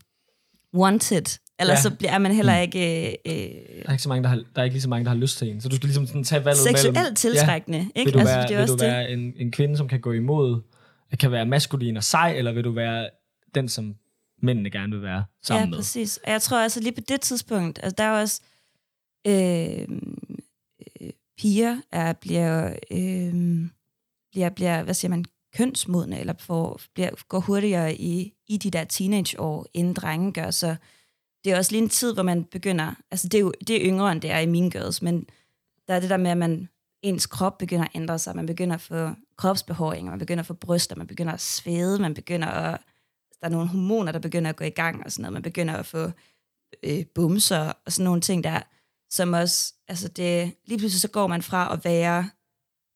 Wanted. Eller Ja. ja. så bliver man heller ikke øh, øh, Der er, ikke så mange, der, har, der er ikke lige så mange, der har lyst til en. Så du skal ligesom sådan tage valget mellem... seksuelt tiltrækkende. Ja. ikke? Vil du altså, være, det er vil også du det. være en, en kvinde, som kan gå imod, kan være maskulin og sej, eller vil du være den, som mændene gerne vil være sammen ja, med? præcis. Og jeg tror altså lige på det tidspunkt, altså der er også, øh, øh, piger er, bliver, øh, bliver, bliver, hvad siger man, kønsmodne, eller får, bliver, går hurtigere i, i de der teenageår, inden drenge gør, så det er også lige en tid, hvor man begynder, altså det er jo det er yngre, end det er i mine Girls, men der er det der med, at man, ens krop begynder at ændre sig, man begynder at få kropsbehåring, man begynder at få bryster, man begynder at svede, man begynder at, altså, der er nogle hormoner, der begynder at gå i gang, og sådan noget, man begynder at få øh, bumser, og sådan nogle ting der, som også, altså det, lige pludselig så går man fra at være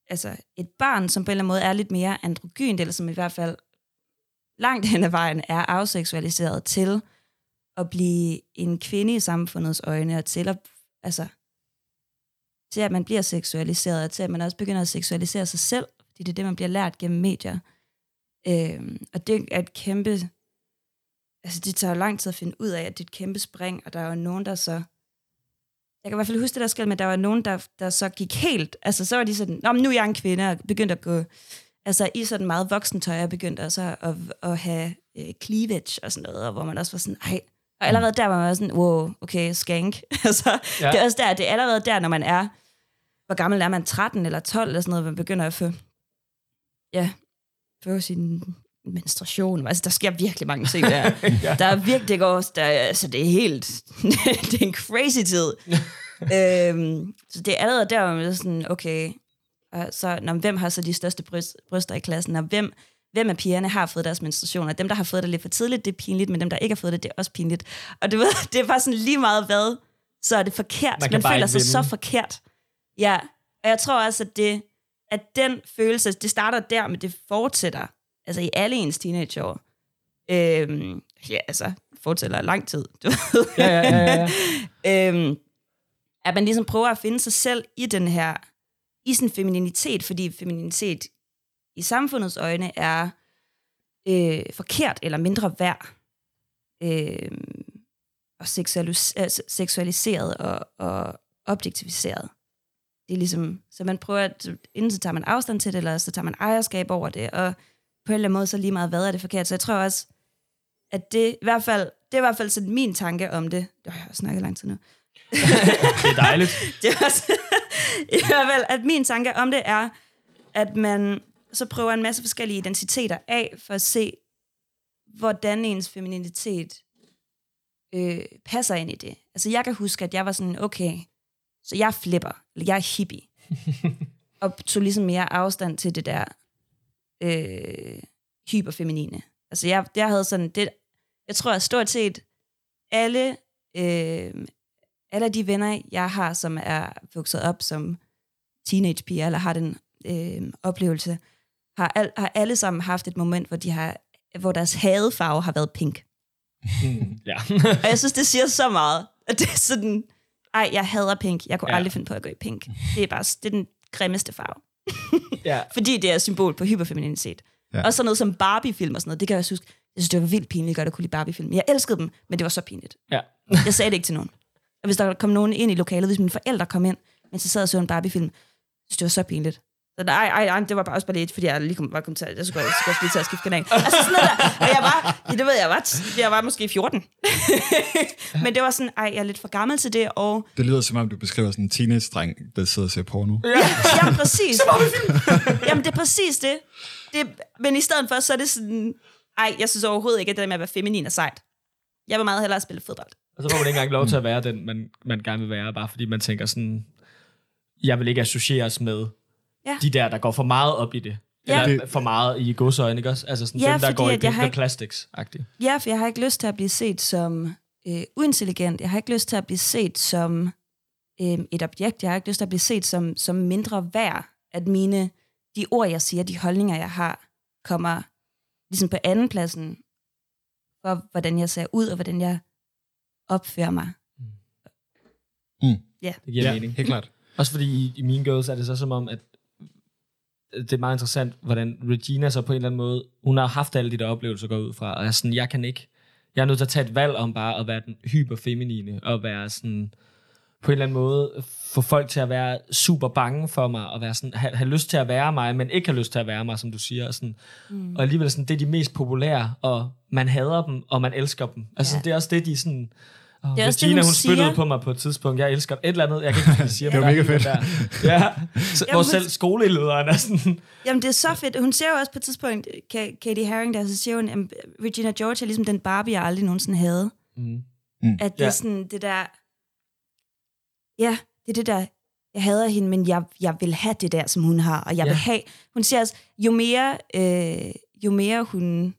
altså et barn, som på en eller anden måde er lidt mere androgynt, eller som i hvert fald langt hen ad vejen er afseksualiseret til at blive en kvinde i samfundets øjne, og til at, altså, til at man bliver seksualiseret, og til at man også begynder at seksualisere sig selv, fordi det er det, man bliver lært gennem medier. Øhm, og det er et kæmpe, altså det tager jo lang tid at finde ud af, at det er et kæmpe spring, og der er jo nogen, der så, jeg kan i hvert fald huske det der skæld, men der var nogen, der, der så gik helt, altså så var de sådan, Nå, men nu er jeg en kvinde, og begyndte at gå, altså i sådan meget voksentøj, og begyndte også at, at have øh, cleavage og sådan noget, og hvor man også var sådan, ej, og allerede der var man sådan, wow, okay, skank. altså, ja. Det er også der, det er allerede der, når man er, hvor gammel er man, 13 eller 12 eller sådan noget, man begynder at få, ja, få sin menstruation. Altså, der sker virkelig mange ting der. ja. Der er virkelig, det går, der, altså, det er helt, det er en crazy tid. øhm, så det er allerede der, hvor man er sådan, okay, så, når, hvem har så de største bryst, bryster i klassen, og hvem, hvem af pigerne har fået deres menstruation, og dem, der har fået det lidt for tidligt, det er pinligt, men dem, der ikke har fået det, det er også pinligt. Og det, det er bare sådan lige meget hvad, så er det forkert. Man, man føler sig vinde. så forkert. Ja, og jeg tror også, at, det, at den følelse, det starter der, men det fortsætter, altså i alle ens teenageår. Øhm, ja, altså, fortsætter lang tid. Du ved. Ja, ja, ja. ja. øhm, at man ligesom prøver at finde sig selv i den her, i sin femininitet, fordi femininitet i samfundets øjne er øh, forkert eller mindre værd, øh, og seksualis- altså, seksualiseret og, og objektiviseret. Det er ligesom, så man prøver, at enten så tager man afstand til det, eller så tager man ejerskab over det, og på en eller anden måde så lige meget, hvad er det forkert. Så jeg tror også, at det i hvert fald, det er i hvert fald sådan min tanke om det. Det har jeg snakket lang tid nu. det er dejligt. det er også, I hvert fald, at min tanke om det er, at man så prøver en masse forskellige identiteter af, for at se, hvordan ens femininitet øh, passer ind i det. Altså jeg kan huske, at jeg var sådan, okay, så jeg flipper, eller jeg er hippie. og tog ligesom mere afstand til det der øh, hyperfeminine. Altså jeg, jeg havde sådan, det, jeg tror at stort set alle, øh, alle de venner, jeg har, som er vokset op som teenagepiger, eller har den øh, oplevelse, har, al, har alle sammen haft et moment, hvor, de har, hvor deres hadefarve har været pink. Ja. og jeg synes, det siger så meget, at det er sådan, ej, jeg hader pink. Jeg kunne ja. aldrig finde på at gå i pink. Det er bare det er den grimmeste farve. Ja. Fordi det er symbol på hyperfemininitet. Ja. Og sådan noget som Barbie-film og sådan noget, det kan jeg også huske. Jeg synes, det var vildt pinligt at kunne lide Barbie-film. Jeg elskede dem, men det var så pinligt. Ja. jeg sagde det ikke til nogen. Og hvis der kom nogen ind i lokalet, hvis mine forældre kom ind, mens jeg sad og så en Barbie-film, synes det var så pinligt. Så nej, ej, ej, det var bare også bare lidt, fordi jeg lige kom, var kommet til, jeg skulle, jeg skulle lige til at skifte kanal. Altså sådan noget der. Og jeg var, ja, det ved jeg, var, jeg var måske 14. Men det var sådan, ej, jeg er lidt for gammel til det, og... Det lyder som om, du beskriver sådan en teenage-dreng, der sidder og ser porno. Ja, ja præcis. Jamen, det er præcis det. det. Men i stedet for, så er det sådan, ej, jeg synes overhovedet ikke, at det der med at være feminin er sejt. Jeg vil meget hellere spille fodbold. Og så får man ikke engang lov til at være den, man, man gerne vil være, bare fordi man tænker sådan, jeg vil ikke associeres med ja. de der, der går for meget op i det. Ja. Eller for meget i godsøjne, ikke også? Altså sådan ja, dem, der går i Pink plastics -agtigt. Ja, for jeg har ikke lyst til at blive set som øh, uintelligent. Jeg har ikke lyst til at blive set som øh, et objekt. Jeg har ikke lyst til at blive set som, som mindre værd. At mine, de ord, jeg siger, de holdninger, jeg har, kommer ligesom på anden pladsen for, hvordan jeg ser ud, og hvordan jeg opfører mig. Mm. Ja. Det giver ja, mening. helt klart. Også fordi i, i Mean Girls er det så som om, at det er meget interessant, hvordan Regina så på en eller anden måde, hun har haft alle de der oplevelser går ud fra, og jeg er sådan, jeg kan ikke, jeg er nødt til at tage et valg om bare at være den hyperfeminine, og være sådan, på en eller anden måde, få folk til at være super bange for mig, og være sådan, have, have lyst til at være mig, men ikke have lyst til at være mig, som du siger. Og, sådan. Mm. og alligevel sådan, det er de mest populære, og man hader dem, og man elsker dem. Altså, yeah. det er også det, de sådan, Oh, Det er også det, Regina, hun hun spyttede på mig på et tidspunkt. Jeg elsker et eller andet. Jeg kan ikke huske, siger. Det var der mega er en Der. Ja, så, hvor selv skolelederen er sådan... Jamen, det er så fedt. Hun siger jo også på et tidspunkt, Ka- Katie Haring, der så siger hun, at Regina George er ligesom den Barbie, jeg aldrig nogensinde havde. Mm. At det er Ja. sådan det der... Ja, det er det der... Jeg hader hende, men jeg, jeg vil have det der, som hun har. Og jeg Ja. vil have... Hun siger altså, jo mere, øh, jo mere hun...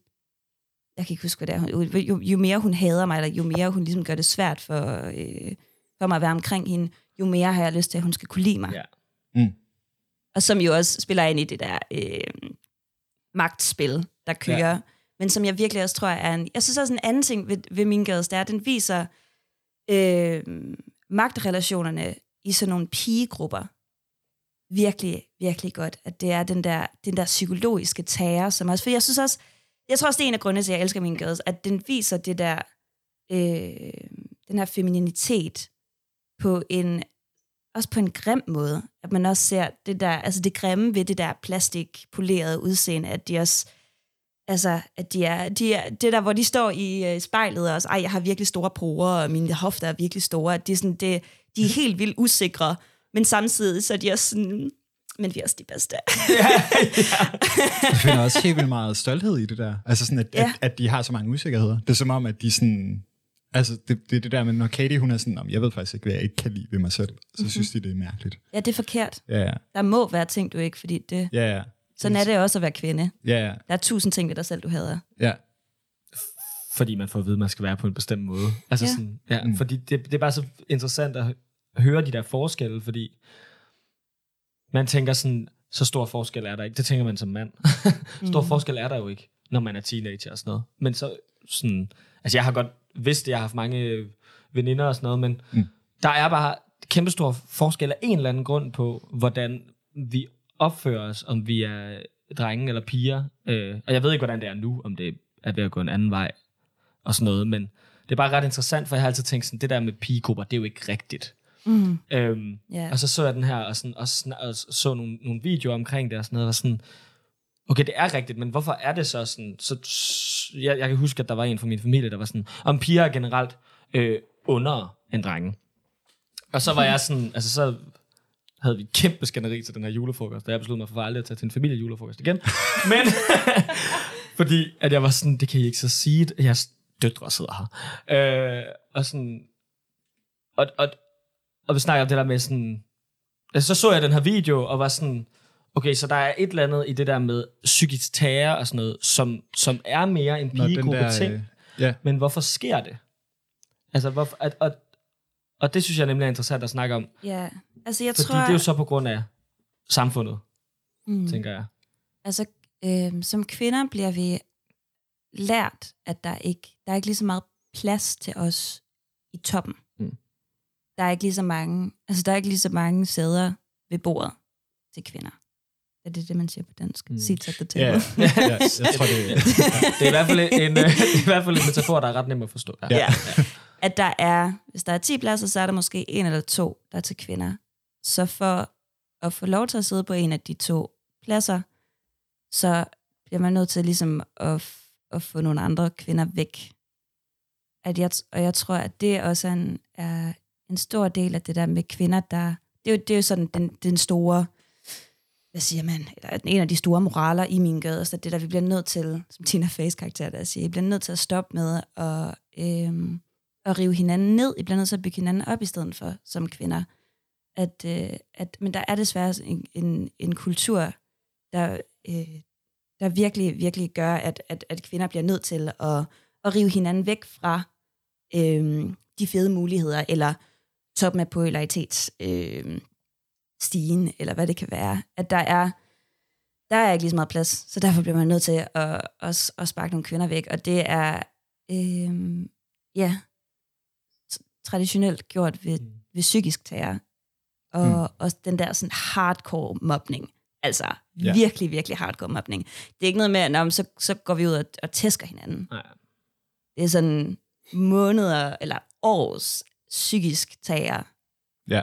Jeg kan ikke huske, hvad det er. hun- Jo, jo mere hun hader mig, eller jo mere hun ligesom gør det svært for, øh, for mig at være omkring hende, jo mere har jeg lyst til, at hun skal kunne lide mig. Ja. Mm. Og som jo også spiller ind i det der øh, magtspil, der kører. Ja. Men som jeg virkelig også tror er en... Jeg synes også en anden ting ved, ved Mean Girls, det er, at den viser øh, magtrelationerne i sådan nogle pigegrupper virkelig, virkelig godt. At det er den der, den der psykologiske terror, som også... For jeg synes også... Jeg tror også, det er en af grundene til, at jeg elsker Mean Girls, at den viser det der... Øh, den her femininitet på en også på en grim måde, at man også ser det der, altså det grimme ved det der plastikpolerede udseende, at de også, altså, at de er, de er det der, hvor de står i øh, spejlet og også, ej, jeg har virkelig store porer, og mine hofter er virkelig store, at de er, sådan, det, de er helt vildt usikre, men samtidig så er de også sådan, men vi er også de bedste. Jeg finder også helt vildt meget stolthed i det der. Altså sådan, at, Ja. ja. at, at de har så mange usikkerheder. Det er som om, at de sådan... Altså, det, det er det der med, når Katie, hun er sådan, "Nå, jeg ved faktisk ikke, hvad jeg ikke kan lide ved mig selv. Så Mhm. mm-hmm. synes de, det er mærkeligt. ja, det er forkert. Ja, ja. Der må være ting, du ikke, fordi det, Ja, ja. sådan er det også at være kvinde. Ja, ja. Der er tusind ting ved dig selv, du hader. ja. Fordi man får at vide, at man skal være på en bestemt måde. Altså Ja. ja. sådan, ja, mm. fordi det, det er bare så interessant at høre de der forskelle, fordi man tænker sådan, så stor forskel er der ikke. Det tænker man som mand. stor mm. forskel er der jo ikke, når man er teenager og sådan noget. Men så sådan, altså jeg har godt vidst, at jeg har haft mange veninder og sådan noget, men mm. der er bare kæmpestor forskel af en eller anden grund på, hvordan vi opfører os, om vi er drenge eller piger. Øh, og jeg ved ikke, hvordan det er nu, om det er ved at gå en anden vej og sådan noget, men det er bare ret interessant, for jeg har altid tænkt sådan, det der med pigegrupper, det er jo ikke rigtigt. Mm. Øhm, Ja. Og så så jeg den her, og, sådan, og, og så nogle, nogle videoer omkring det, og sådan noget, og sådan, okay, det er rigtigt, men hvorfor er det så sådan, så, jeg, jeg kan huske, at der var en fra min familie, der var sådan, om piger er generelt øh, under en drenge. Og så var jeg sådan, altså så havde vi et kæmpe skænderi til den her julefrokost, og jeg besluttede mig for aldrig at tage til en familie julefrokost igen. Men, fordi at jeg var sådan, det kan I ikke så sige, jeres døtre sidder her. Øh, og sådan, og, og, og vi snakker om det der med sådan, altså, så så jeg den her video, og var sådan, okay, så der er et eller andet i det der med psykisk terror og sådan noget, som, som er mere en pigegruppe der, ting. øh, Ja, Men hvorfor sker det? Altså, hvorfor, at, og, og det synes jeg nemlig er interessant at snakke om, Ja, altså jeg fordi tror... det er jo så på grund af samfundet, mm. tænker jeg. Altså, øh, som kvinder bliver vi lært, at der ikke der er ikke lige så meget plads til os i toppen. Der er ikke lige så mange, altså der er ikke lige så mange sæder ved bordet til kvinder. Er det det, man siger på dansk? Mm. Seats at the table. ja, ja, jeg tror, det er... Det er i hvert fald en, øh, i hvert fald en metafor, der er ret nem at forstå. Ja. Ja. At der er, hvis der er 10 pladser, så er der måske en eller to, der er til kvinder. Så for at få lov til at sidde på en af de to pladser, så bliver man nødt til ligesom at, f- at få nogle andre kvinder væk. At jeg, og jeg tror, at det også er en, er en stor del af det der med kvinder, der... Det er jo, det er jo sådan den, den store hvad siger man, eller en af de store moraler i min gade, så det der, vi bliver nødt til, som Tina Fey's karakter der siger, vi bliver nødt til at stoppe med at, øhm, at rive hinanden ned, I bliver nødt til at bygge hinanden op i stedet for, som kvinder. At, øh, at, men der er desværre en, en, en kultur, der, øh, der virkelig, virkelig gør, at, at, at kvinder bliver nødt til at, at rive hinanden væk fra øh, de fede muligheder, eller toppen af popularitets øh, eller hvad det kan være. At der er, der er ikke lige så meget plads, så derfor bliver man nødt til at, at, at sparke nogle kvinder væk, og det er, øh, ja, traditionelt gjort ved, ved psykisk terror, og mm. også den der sådan hardcore mobning. Altså Ja. virkelig, virkelig hardcore mobning. Det er ikke noget med, at "Nå, men så, så går vi ud og, og tæsker hinanden. Nej. Det er sådan måneder eller års psykisk terror. Ja.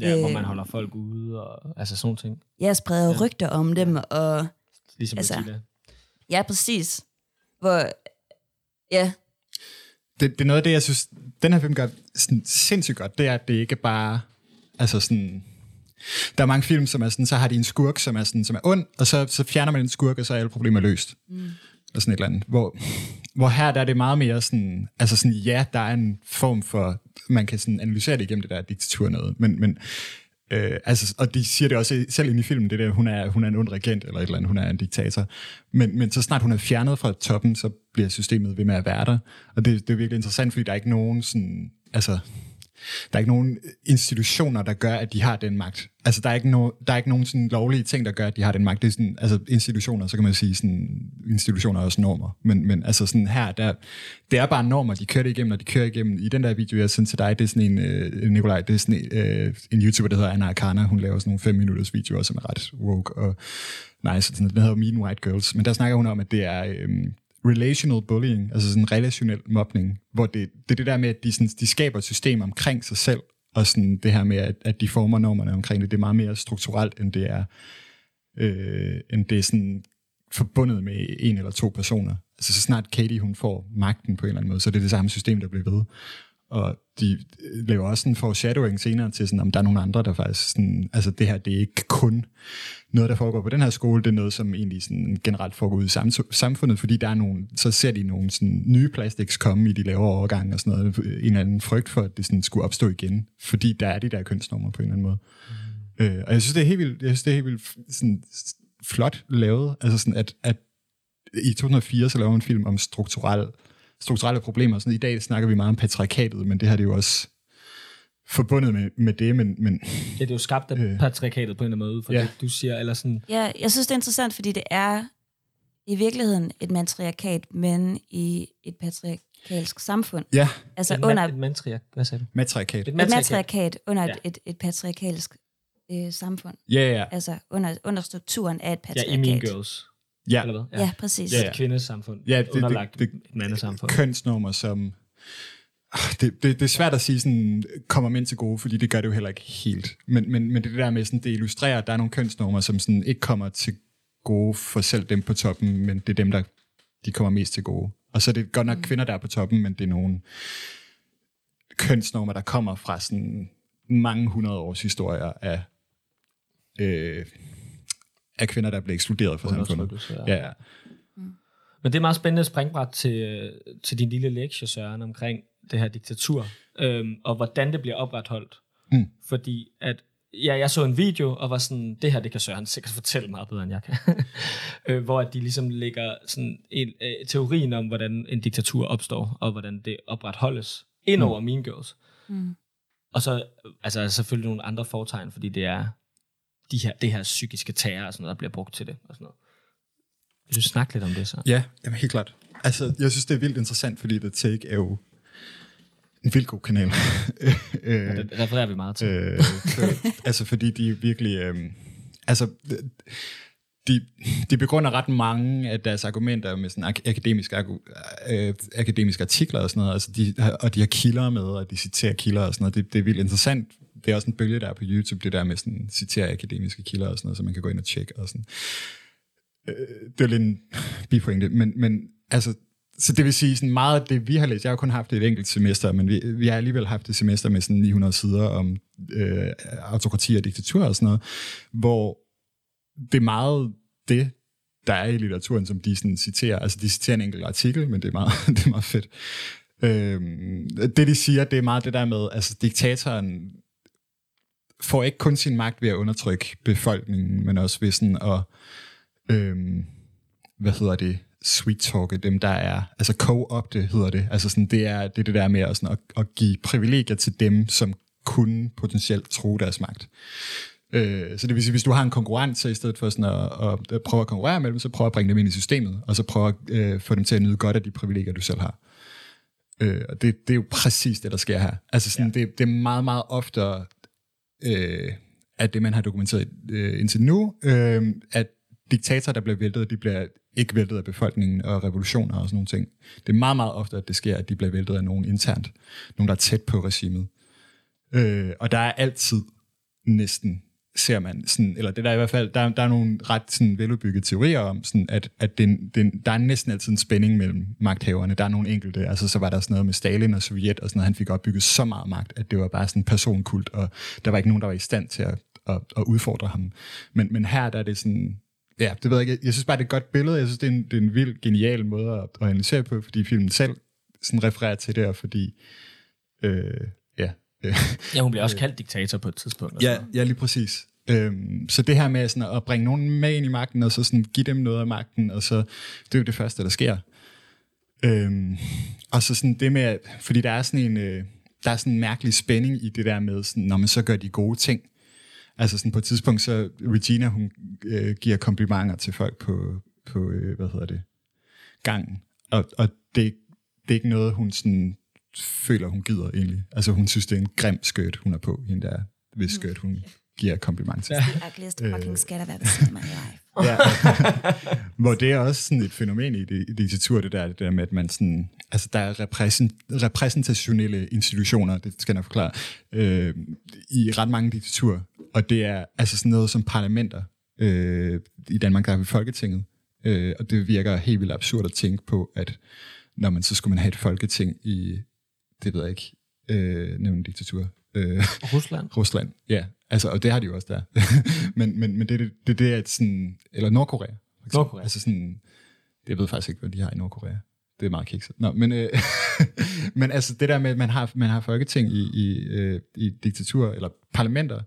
Ja, hvor Øh. man holder folk ude, og altså sådan ting. Jeg spreder ja. rygter om dem, og Ligesom Altså, ja, præcis. Hvor, ja, det, det er noget af det, jeg synes, den her film gør sådan sindssygt godt, det er, at det ikke bare, altså sådan, der er mange film, som er sådan, så har de en skurk, som er, sådan, som er ond, og så, så fjerner man den skurk, og så er alle problemer løst. Mm. Og sådan et eller andet. Hvor, hvor her der er det meget mere sådan, altså sådan, ja, der er en form for, man kan sådan analysere det igennem det der diktatur noget, men, men Øh, altså, og de siger det også selv ind i filmen, det der, hun er, hun er en ond regent, eller et eller andet, hun er en diktator. Men, men så snart hun er fjernet fra toppen, så bliver systemet ved med at være der. Og det, det er virkelig interessant, fordi der er ikke nogen sådan, altså, der er ikke nogen øh, institutioner, der gør, at de har den magt. Altså, der er ikke, no, der er ikke nogen sådan lovlige ting, der gør, at de har den magt. Det er sådan, altså, institutioner, så kan man sige, sådan, institutioner er også normer. Men, men altså sådan her, der, det er bare normer, de kører det igennem, og de kører igennem. I den der video, jeg sendte til dig, det er sådan en, øh, Nikolaj, det er sådan en, øh, en YouTuber, der hedder Anna Arcana. Hun laver sådan nogle 5 minutters videoer, som er ret woke og nice. Sådan, den hedder Mean White Girls. Men der snakker hun om, at det er... Øh, relational bullying, altså sådan relationel mobning, hvor det, det er det der med, at de, sådan, de skaber et system omkring sig selv, og sådan det her med, at, at de former normerne omkring det, det er meget mere strukturelt, end det er, øh, end det er sådan forbundet med en eller to personer. Altså så snart Katie hun får magten på en eller anden måde, så det er det samme system, der bliver ved. Og de laver også en foreshadowing senere til, sådan, om der er nogle andre, der faktisk... Sådan, altså det her, det er ikke kun noget, der foregår på den her skole, det er noget, som egentlig sådan generelt foregår ud i samfundet, fordi der er nogle, så ser de nogle sådan, nye plastics komme i de lavere overgange og sådan noget, en eller anden frygt for, at det sådan, skulle opstå igen, fordi der er de der kønsnormer på en eller anden måde. Mm. Øh, og jeg synes, det er helt vildt, jeg synes, det er helt vildt sådan, flot lavet, altså sådan, at, at i 2004 så laver man en film om strukturel strukturelle problemer. Sådan, I dag snakker vi meget om patriarkatet, men det her det er jo også forbundet med, med det, men... men ja, det er jo skabt af øh, patriarkatet på en eller anden måde, for ja. det, du siger, eller sådan... Ja, jeg synes, det er interessant, fordi det er i virkeligheden et matriarkat, men i et patriarkalsk samfund. Ja. Altså et under... et matriark, hvad sagde du? Matriarkat. Et matriarkat, et matriarkat under ja. et, et, et patriarkalsk øh, samfund. Ja, ja, ja. Altså under, under strukturen af et patriarkat. Ja, i Mean Girls. Ja. Eller hvad? Ja, ja præcis. Ja, ja. Et kvindesamfund. Ja, det, underlagt det, det, et mandesamfund. Kønsnummer, som... Ah, det, det, det er svært at sige, sådan, kommer mænd til gode, fordi det gør det jo heller ikke helt. Men, men, men det der med, sådan, det illustrerer, at der er nogle kønsnormer, som sådan, ikke kommer til gode for selv dem på toppen, men det er dem, der de kommer mest til gode. Og så er det godt nok mm. kvinder, der er på toppen, men det er nogle kønsnormer, der kommer fra sådan mange hundrede års historier af øh, af kvinder, der bliver ekskluderet fra samfundet. Ja. ja. Mm. Men det er meget spændende springbræt til, til din lille lektie, Søren, omkring det her diktatur, øhm, og hvordan det bliver opretholdt. Mm. Fordi at, ja, jeg så en video, og var sådan, det her, det kan Søren sikkert fortælle meget bedre, end jeg kan. øh, hvor at de ligesom lægger sådan en, øh, teorien om, hvordan en diktatur opstår, og hvordan det opretholdes, ind over mm. Mean Girls. Mm. Og så altså, selvfølgelig nogle andre fortegn, fordi det er de her, det her psykiske terror og sådan noget, der bliver brugt til det. Og sådan noget. Vil du snakke lidt om det så? Ja, jamen, helt klart. Altså, jeg synes, det er vildt interessant, fordi The Take er jo en vildt god kanal. ja, det refererer vi meget til. Øh, altså, fordi de er virkelig... Øh, altså, de, de begrunder ret mange af deres argumenter med sådan ak- akademiske, øh, akademiske artikler og sådan noget, altså de, og de har kilder med, og de citerer kilder og sådan noget. Det, det er vildt interessant. Det er også en bølge, der er på YouTube, det der med sådan citere akademiske kilder og sådan noget, så man kan gå ind og tjekke og sådan. Øh, det er lidt en bipointe, men, men altså, så det vil sige, sådan meget af det, vi har læst, jeg har kun haft et enkelt semester, men vi, vi har alligevel haft et semester med sådan 900 sider om øh, autokrati og diktatur og sådan noget, hvor det er meget det, der er i litteraturen, som de sådan citerer. Altså, de citerer en enkelt artikel, men det er meget, det er meget fedt. Øhm, det, de siger, det er meget det der med, altså, diktatoren får ikke kun sin magt ved at undertrykke befolkningen, men også ved sådan at, øhm, hvad hedder det, sweet talke dem, der er, altså co-opte hedder det, altså sådan, det er det, er det der med at, sådan, at, at give privilegier til dem, som kunne potentielt tro deres magt. Øh, så det vil sige, hvis du har en konkurrent, så i stedet for sådan at, at prøve at konkurrere med dem, så prøve at bringe dem ind i systemet, og så prøve at øh, få dem til at nyde godt af de privilegier, du selv har. Øh, og det, det er jo præcis det, der sker her. Altså sådan, ja. det, det er meget, meget ofte, øh, at det, man har dokumenteret øh, indtil nu, øh, at diktatorer, der bliver væltet, de bliver ikke væltet af befolkningen og revolutioner og sådan nogle ting. Det er meget, meget ofte, at det sker, at de bliver væltet af nogen internt. Nogen, der er tæt på regimet. Øh, og der er altid næsten ser man sådan, eller det der er i hvert fald, der, der er nogle ret sådan, veludbyggede teorier om, sådan, at, at den, den, der er næsten altid en spænding mellem magthaverne. Der er nogle enkelte, altså så var der sådan noget med Stalin og Sovjet, og sådan noget, han fik opbygget så meget magt, at det var bare sådan en personkult, og der var ikke nogen, der var i stand til at, at, at udfordre ham. Men, men her der er det sådan, ja, det ved jeg ikke, jeg synes bare, det er et godt billede, jeg synes, det er en, det er en vild, genial måde at, at analysere på, fordi filmen selv sådan refererer til det, og fordi, øh, ja, Ja, hun bliver også kaldt diktator på et tidspunkt. Ja, ja lige præcis. Øhm, så det her med sådan at bringe nogen med ind i magten, og så sådan give dem noget af magten, og så, det er jo det første, der sker. Øhm, og så sådan det med, fordi der er sådan en, øh, der er sådan en mærkelig spænding i det der med, sådan, når man så gør de gode ting. Altså sådan på et tidspunkt, så Regina, hun øh, giver komplimenter til folk på, på øh, hvad hedder det, gangen. Og, og det, det er ikke noget, hun sådan føler, hun gider egentlig. Altså hun synes, det er en grim skørt, hun er på, hende der hvis skørt, hun giver kompliment til. The ugliest fucking skat seen in my life. Ja. Hvor det er også sådan et fænomen i det, i diktatur, det der, det der med, at man sådan, altså der er repræsent, repræsentationelle institutioner, det skal jeg nok forklare, øh, i ret mange diktaturer, og det er altså sådan noget som parlamenter, øh, i Danmark der er vi Folketinget, øh, og det virker helt vildt absurd at tænke på, at når man så skulle man have et folketing i, det ved jeg ikke, øh, nævne diktatur, øh, Rusland. Rusland, ja. Altså, og det har de jo også der. men, men, men det er det, det, det, at sådan, eller Nordkorea. Nordkorea. Altså sådan, jeg ved faktisk ikke, hvad de har i Nordkorea. Det er meget kikset. Nå, men, øh, men altså det der med, at man har, man har folketing i, i, øh, i diktatur, eller parlamenter,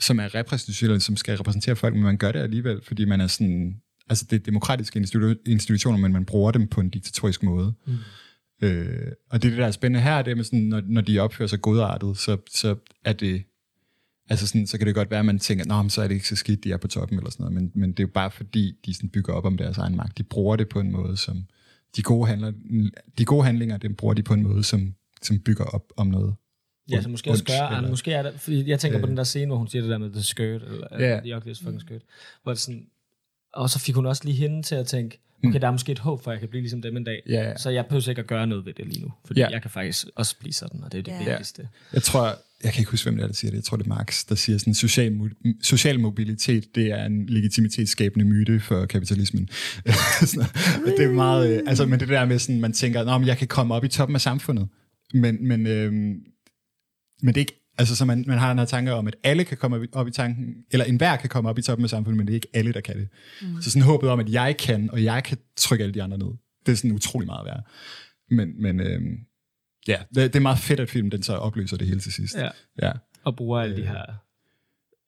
som er repræsentationelle, som skal repræsentere folk, men man gør det alligevel, fordi man er sådan, altså det er demokratiske institu- institutioner, men man bruger dem på en diktatorisk måde. Mm. Øh, og det, det, der er spændende her, det er med sådan, når, når de opfører sig godartet, så, så er det, altså sådan, så kan det godt være, at man tænker, Nå, men så er det ikke så skidt, de er på toppen, eller sådan noget, men, men det er jo bare fordi, de sådan bygger op om deres egen magt. De bruger det på en måde, som, de gode, handler, de gode handlinger, dem bruger de på en måde, som, som bygger op om noget. Ja, så måske også gøre, eller- måske er der, fordi jeg tænker på Øh. den der scene, hvor hun siger det der med the skirt, eller yeah. the ugliest fucking skirt, hvor det sådan, og så fik hun også lige hende til at tænke, okay, der er måske et håb for, at jeg kan blive ligesom dem en dag. Ja, ja. Så jeg behøver ikke at gøre noget ved det lige nu, fordi Ja. jeg kan faktisk også blive sådan, og det er det Ja. vigtigste. Jeg tror, jeg kan ikke huske, hvem det er, der siger det. Jeg tror, det er Marx, der siger sådan, social, mo- social mobilitet, det er en legitimitetsskabende myte for kapitalismen. Det er meget, øh, altså, men det der med sådan, man tænker, Nå, men jeg kan komme op i toppen af samfundet. Men, men, øhm, men det er ikke, altså så man, man har den her tanke om, at alle kan komme op i, op i tanken, eller enhver kan komme op i toppen af samfundet, men det er ikke alle, der kan det. Mm. Så sådan håbet om, at jeg kan, og jeg kan trykke alle de andre ned. Det er sådan utrolig meget værd. Men, men øhm, ja, det, det er meget fedt, at filmen den så opløser det hele til sidst. Ja. ja. Og bruger alle de her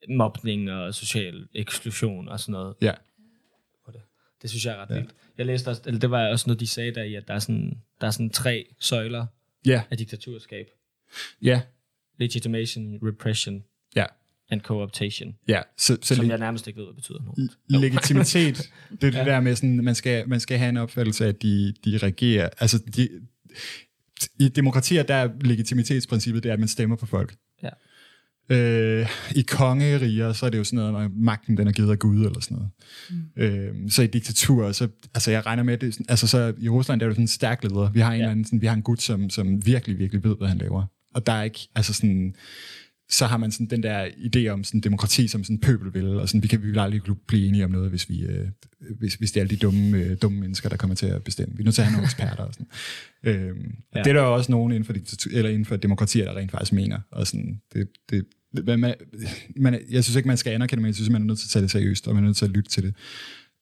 mobning og social eksklusion og sådan noget. Ja. det. Det synes jeg er ret ja. vildt. Jeg læste også, eller det var også noget, de sagde der i, at der er sådan, der er sådan tre søjler Ja, af diktaturskab. ja, Legitimation, repression ja, and co-optation. ja. Så, så Som le- jeg nærmest ikke ved, hvad betyder nu. legitimitet, det er det der med, sådan, man skal, man skal have en opfattelse af, at de, de regerer. Altså, de, i demokratier, der er legitimitetsprincippet, det er, at man stemmer på folk. Ja. Øh, I kongeriger, så er det jo sådan noget, at magten den er givet af Gud, eller sådan noget. Mm. Øh, så i diktaturer, så, altså jeg regner med, at det, er sådan- altså så i Rusland, der er jo sådan en stærk leder. Vi har en, Ja. ja. anden, sådan, vi har en gut, som, som virkelig, virkelig ved, hvad han laver. Og der er ikke, altså sådan, så har man sådan den der idé om sådan demokrati som sådan pøbel vil, og sådan, vi kan vi vil aldrig blive enige om noget, hvis, vi, øh, hvis, hvis det er alle de dumme, øh, dumme mennesker, der kommer til at bestemme. Vi er nødt til at have nogle eksperter. Og sådan. Øhm, Ja. Det er der jo også nogen inden for, eller inden for demokratier, der rent faktisk mener. Og sådan, det, det, man, man, man, jeg synes ikke, man skal anerkende, men jeg synes, man er nødt til at tage det seriøst, og man er nødt til at lytte til det.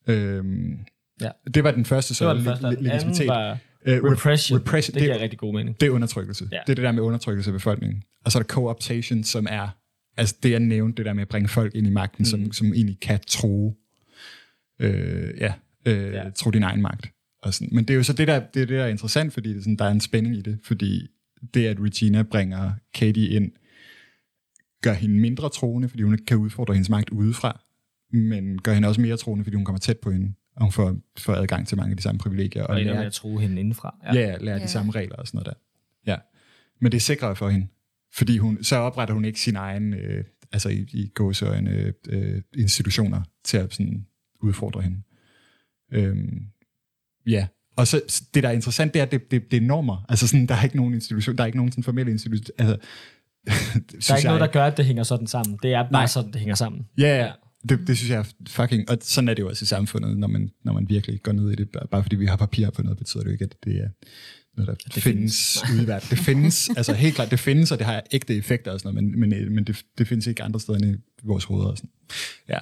Øhm, Ja. Det var den første, så Det var den første. le- og Den anden legitimitet. var Øh, rep- repression. repression. Det Det- giver rigtig god mening. det er undertrykkelse. Ja. Det er det der med undertrykkelse af befolkningen. Og så er der co-optation, som er, altså det jeg nævnte, det der med at bringe folk ind i magten, mm. som, som egentlig kan tro, øh, ja, øh, Ja. ja. tro din egen magt. Og sådan. Men det er jo så det, der, det, er det, der er interessant, fordi det er sådan, der er en spænding i det, fordi det, at Regina bringer Katie ind, gør hende mindre troende, fordi hun ikke kan udfordre hendes magt udefra, men gør hende også mere troende, fordi hun kommer tæt på hende, og hun får, får adgang til mange af de samme privilegier. Og ender lærer- at true hende indenfra. Ja, ja lære Ja. de samme regler og sådan noget der. Ja. Men det er sikrere for hende, fordi hun, så opretter hun ikke sin egen, øh, altså i, i gåseøjne, øh, institutioner til at sådan, udfordre hende. Øhm, ja, og så det, der er interessant, det er, at det, det, det er normer. Altså sådan, der er ikke nogen institution, der er ikke nogen sådan formelle institution. Altså, Der er ikke noget, der gør, at det hænger sådan sammen. Det er bare Nej. sådan, det hænger sammen. Ja, ja. Det, det synes jeg er fucking... Og sådan er det jo også i samfundet, når man, når man virkelig går ned i det. Bare- fordi vi har papir på noget, betyder det jo ikke, at det er noget, der det findes, findes. ude i verden. Det findes, altså helt klart, det findes, og det har ægte effekter og sådan noget, men, men, men det, det findes ikke andre steder end i vores hoveder. Og sådan. Ja.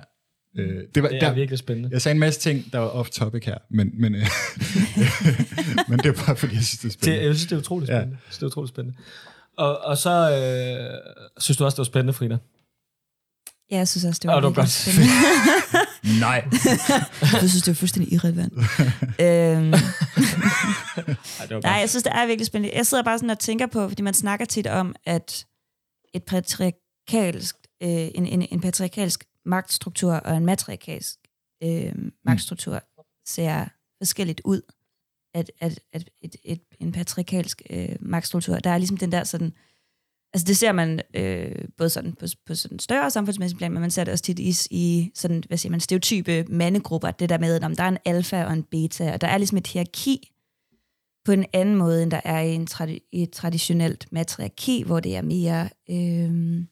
Øh, det var, Det er der, virkelig spændende. jeg sagde en masse ting, der var off-topic her, men, men, øh, men det er bare fordi, jeg synes, det er Det, spændende. jeg synes, det er utroligt spændende. Ja. Det er utroligt spændende. Og, og så øh, synes du også, det var spændende, Frida? Ja, jeg synes også, det var Åh, det var godt. Nej. Jeg synes, det var fuldstændig irrelevant. øhm, Ej, nej, jeg synes, det er virkelig spændende. Jeg sidder bare sådan og tænker på, fordi man snakker tit om, at et patriarkalsk, øh, en, en, en patriarkalsk magtstruktur og en matriarkalsk øh, magtstruktur ser forskelligt ud. At, at, at et, et, en patriarkalsk øh, magtstruktur, der er ligesom den der sådan, altså det ser man øh, både sådan på, på sådan større samfundsmæssig plan, men man ser det også tit i, i sådan, hvad siger man, stereotype mandegrupper, det der med, at om der er en alfa og en beta, og der er ligesom et hierarki på en anden måde, end der er i, en tradi- i et traditionelt matriarki, hvor det er mere, øh,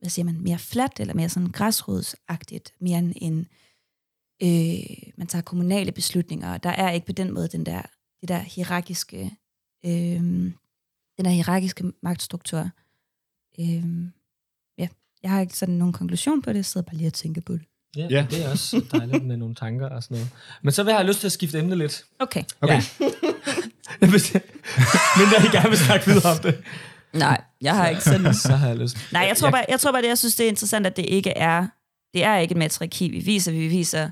hvad siger man, mere fladt, eller mere sådan græsrodsagtigt, mere end en, øh, man tager kommunale beslutninger, og der er ikke på den måde den der, det der hierarkiske, øh, den der hierarkiske magtstruktur. Øh, ja, jeg har ikke sådan nogen konklusion på det, jeg sidder bare lige og tænker på det. Ja, Ja. det er også dejligt med nogle tanker og sådan noget. Men så vil jeg have lyst til at skifte emne lidt. Okay. Okay. Ja. Men jeg gerne vil snakke videre om det. Nej, jeg har ikke sådan... Så har jeg lyst. Nej, jeg tror, bare, jeg tror bare, det, jeg synes, det er interessant, at det ikke er, det er ikke et matriarki, vi viser. Vi viser,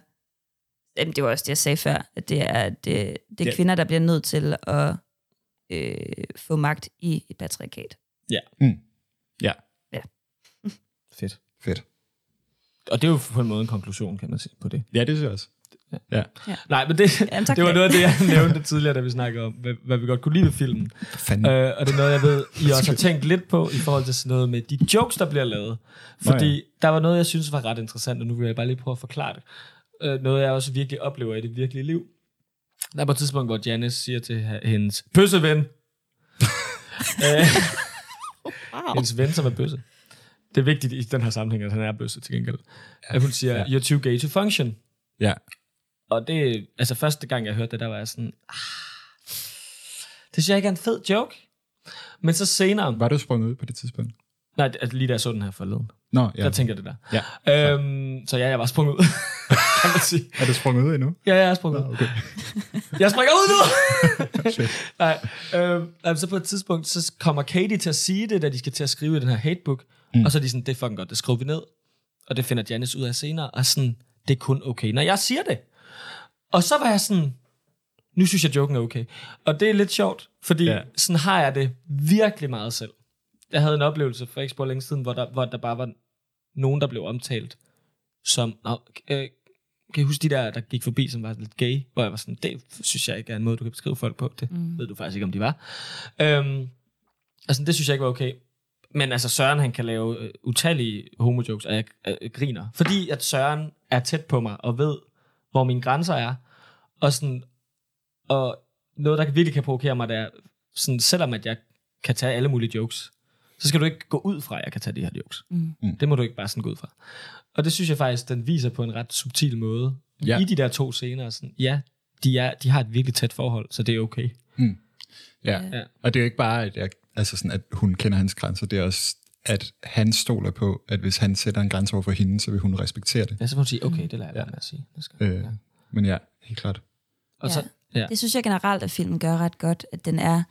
jamen, det var også det, jeg sagde før, at det er, det, det er ja. kvinder, der bliver nødt til at øh, få magt i et patriarkat. Ja. Mm. Ja. Fedt. Fedt. Og det er jo på en måde en konklusion, kan man sige, på det. Ja, det synes jeg også. Ja. Nej, men det, Jamen, det var noget af det, jeg nævnte tidligere, da vi snakkede om, hvad, hvad vi godt kunne lide ved filmen. Øh, og det er noget, jeg ved, I også har tænkt lidt på i forhold til sådan noget med de jokes, der bliver lavet. Fordi Nå ja. der var noget, jeg synes var ret interessant, og nu vil jeg bare lige prøve at forklare det. Øh, noget, jeg også virkelig oplever i det virkelige liv. Der er på et tidspunkt, hvor Janice siger til hendes bøsseven, øh, hendes ven, som er bøsse. Det er vigtigt i den her sammenhæng, at han er bøsse til gengæld. At hun siger, Ja. you're too gay to function. Ja. Og det, altså første gang, jeg hørte det, der var jeg sådan, ah, det synes jeg ikke er en fed joke. Men så senere, Var du sprunget ud på det tidspunkt? nej, altså lige da jeg så den her forleden, Nå, ja. der tænker jeg det der. ja. Øhm, så ja, jeg var sprunget ud, kan man sige. Er du sprunget ud endnu? Ja, jeg er sprunget ud. Okay. Jeg springer ud nu! Nej, øhm, altså på et tidspunkt, så kommer Katie til at sige det, da de skal til at skrive i den her hatebook, mm. og så er de sådan, det er fucking godt, det skriver vi ned. Og det finder Janice ud af senere, og sådan, det er kun okay, når jeg siger det. Og så var jeg sådan, nu synes jeg, joken er okay. Og det er lidt sjovt, fordi ja. sådan har jeg det virkelig meget selv. Jeg havde en oplevelse for ikke så længe siden, hvor der, hvor der bare var nogen, der blev omtalt som, Nå, øh, kan I huske de der, der gik forbi, som var lidt gay? Hvor jeg var sådan, det synes jeg ikke er en måde, du kan beskrive folk på. Det mm. ved du faktisk ikke, om de var. Øhm, altså, det synes jeg ikke var okay. Men altså, Søren, han kan lave øh, utallige homojokes, og jeg øh, griner. Fordi at Søren er tæt på mig, og ved, hvor mine grænser er. Og sådan, og noget, der virkelig kan provokere mig, det er, sådan, selvom at jeg kan tage alle mulige jokes, så skal du ikke gå ud fra, at jeg kan tage de her jokes. Mm. Mm. Det må du ikke bare sådan gå ud fra. Og det synes jeg faktisk, den viser på en ret subtil måde. Ja. Ja. I de der to scener, sådan, ja, de, er, de har et virkelig tæt forhold, så det er okay. Ja. Ja. Og det er jo ikke bare, at, jeg, altså sådan, at hun kender hans grænser, det er også, at han stoler på, at hvis han sætter en grænse over for hende, så vil hun respektere det. Ja, så må du sige, okay, det lader jeg være med at sige. Det skal, Øh, ja. Men ja, helt klart. Og Ja. så, ja. Det synes jeg generelt, at filmen gør ret godt, at den er,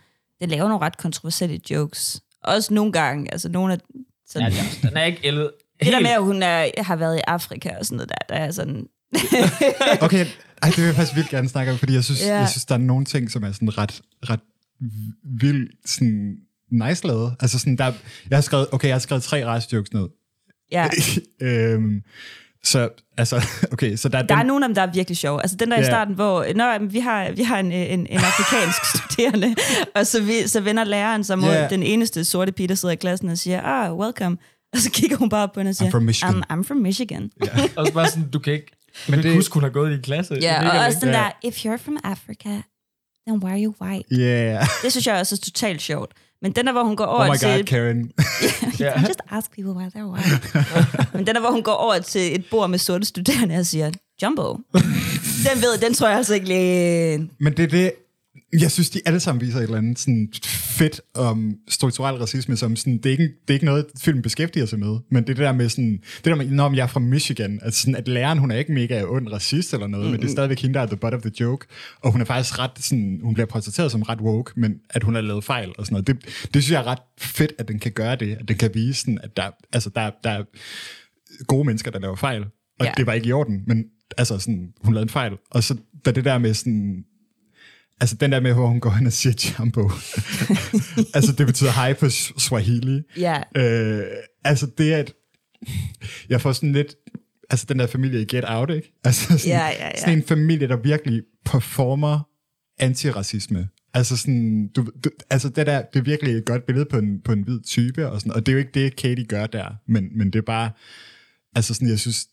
den laver nogle ret kontroversielle jokes. Også nogle gange, altså nogle af sådan, ja, ja, den er ikke ældet. det der med, at hun er, har været i Afrika og sådan noget der, der er sådan, Okay, ej, det vil jeg faktisk vildt gerne snakke om, fordi jeg synes, Ja. jeg synes der er nogle ting, som er sådan ret, ret vildt sådan nice lavet. Altså sådan, der, jeg har skrevet, okay, jeg har skrevet tre race-jokes ned. ja. øhm, så, altså, okay, så der, Der er den, nogle af dem, der er virkelig sjove. Altså den der Ja. i starten, hvor Nå, vi har, vi har en, en, en afrikansk studerende, og så, vi, så vender læreren sig mod Ja. den eneste sorte pige, der sidder i klassen og siger, ah, welcome. Og så kigger hun bare op på hende og siger, from Michigan. I'm, I'm from Michigan. Og så bare sådan, du kan ikke, du Men det- huske, hun har gået i din klasse. Er Ja, mega og også den der, if you're from Africa, then why are you white? yeah. Det synes jeg også er totalt sjovt. Men den der, hvor hun går over Oh my til... god, Karen. You can just ask people why they're white. Men den der, hvor hun går over til et bord med sorte studerende og siger, Jumbo. den ved, den tror jeg altså ikke lige... Men det er det, jeg synes, de alle sammen viser et eller andet sådan fedt om strukturel racisme, som sådan, det, er ikke, det er ikke noget, filmen beskæftiger sig med, men det det der med sådan, det der med, når jeg er fra Michigan, at, sådan, at læreren, hun er ikke mega ond racist eller noget, mm-hmm. men det er stadigvæk hende, der er the butt of the joke, og hun er faktisk ret sådan, hun bliver portrætteret som ret woke, men at hun har lavet fejl og sådan noget. Det, det synes jeg er ret fedt, at den kan gøre det, at den kan vise sådan, at der, altså, der, der er gode mennesker, der laver fejl, og Ja. det var ikke i orden, men altså sådan, hun lavede en fejl, og så der det der med sådan, Altså den der med, hvor hun går hen og siger jumbo. altså det betyder hej på Swahili. Ja, Øh, altså det er et... Jeg får sådan lidt... Altså den der familie i Get Out, ikke? Altså sådan, Ja, ja, ja. sådan en familie, der virkelig performer antiracisme. Altså sådan, du, du, altså det der, det er virkelig et godt billede på en, på en hvid type, og, sådan, og det er jo ikke det, Katie gør der, men, men det er bare, altså sådan, jeg synes,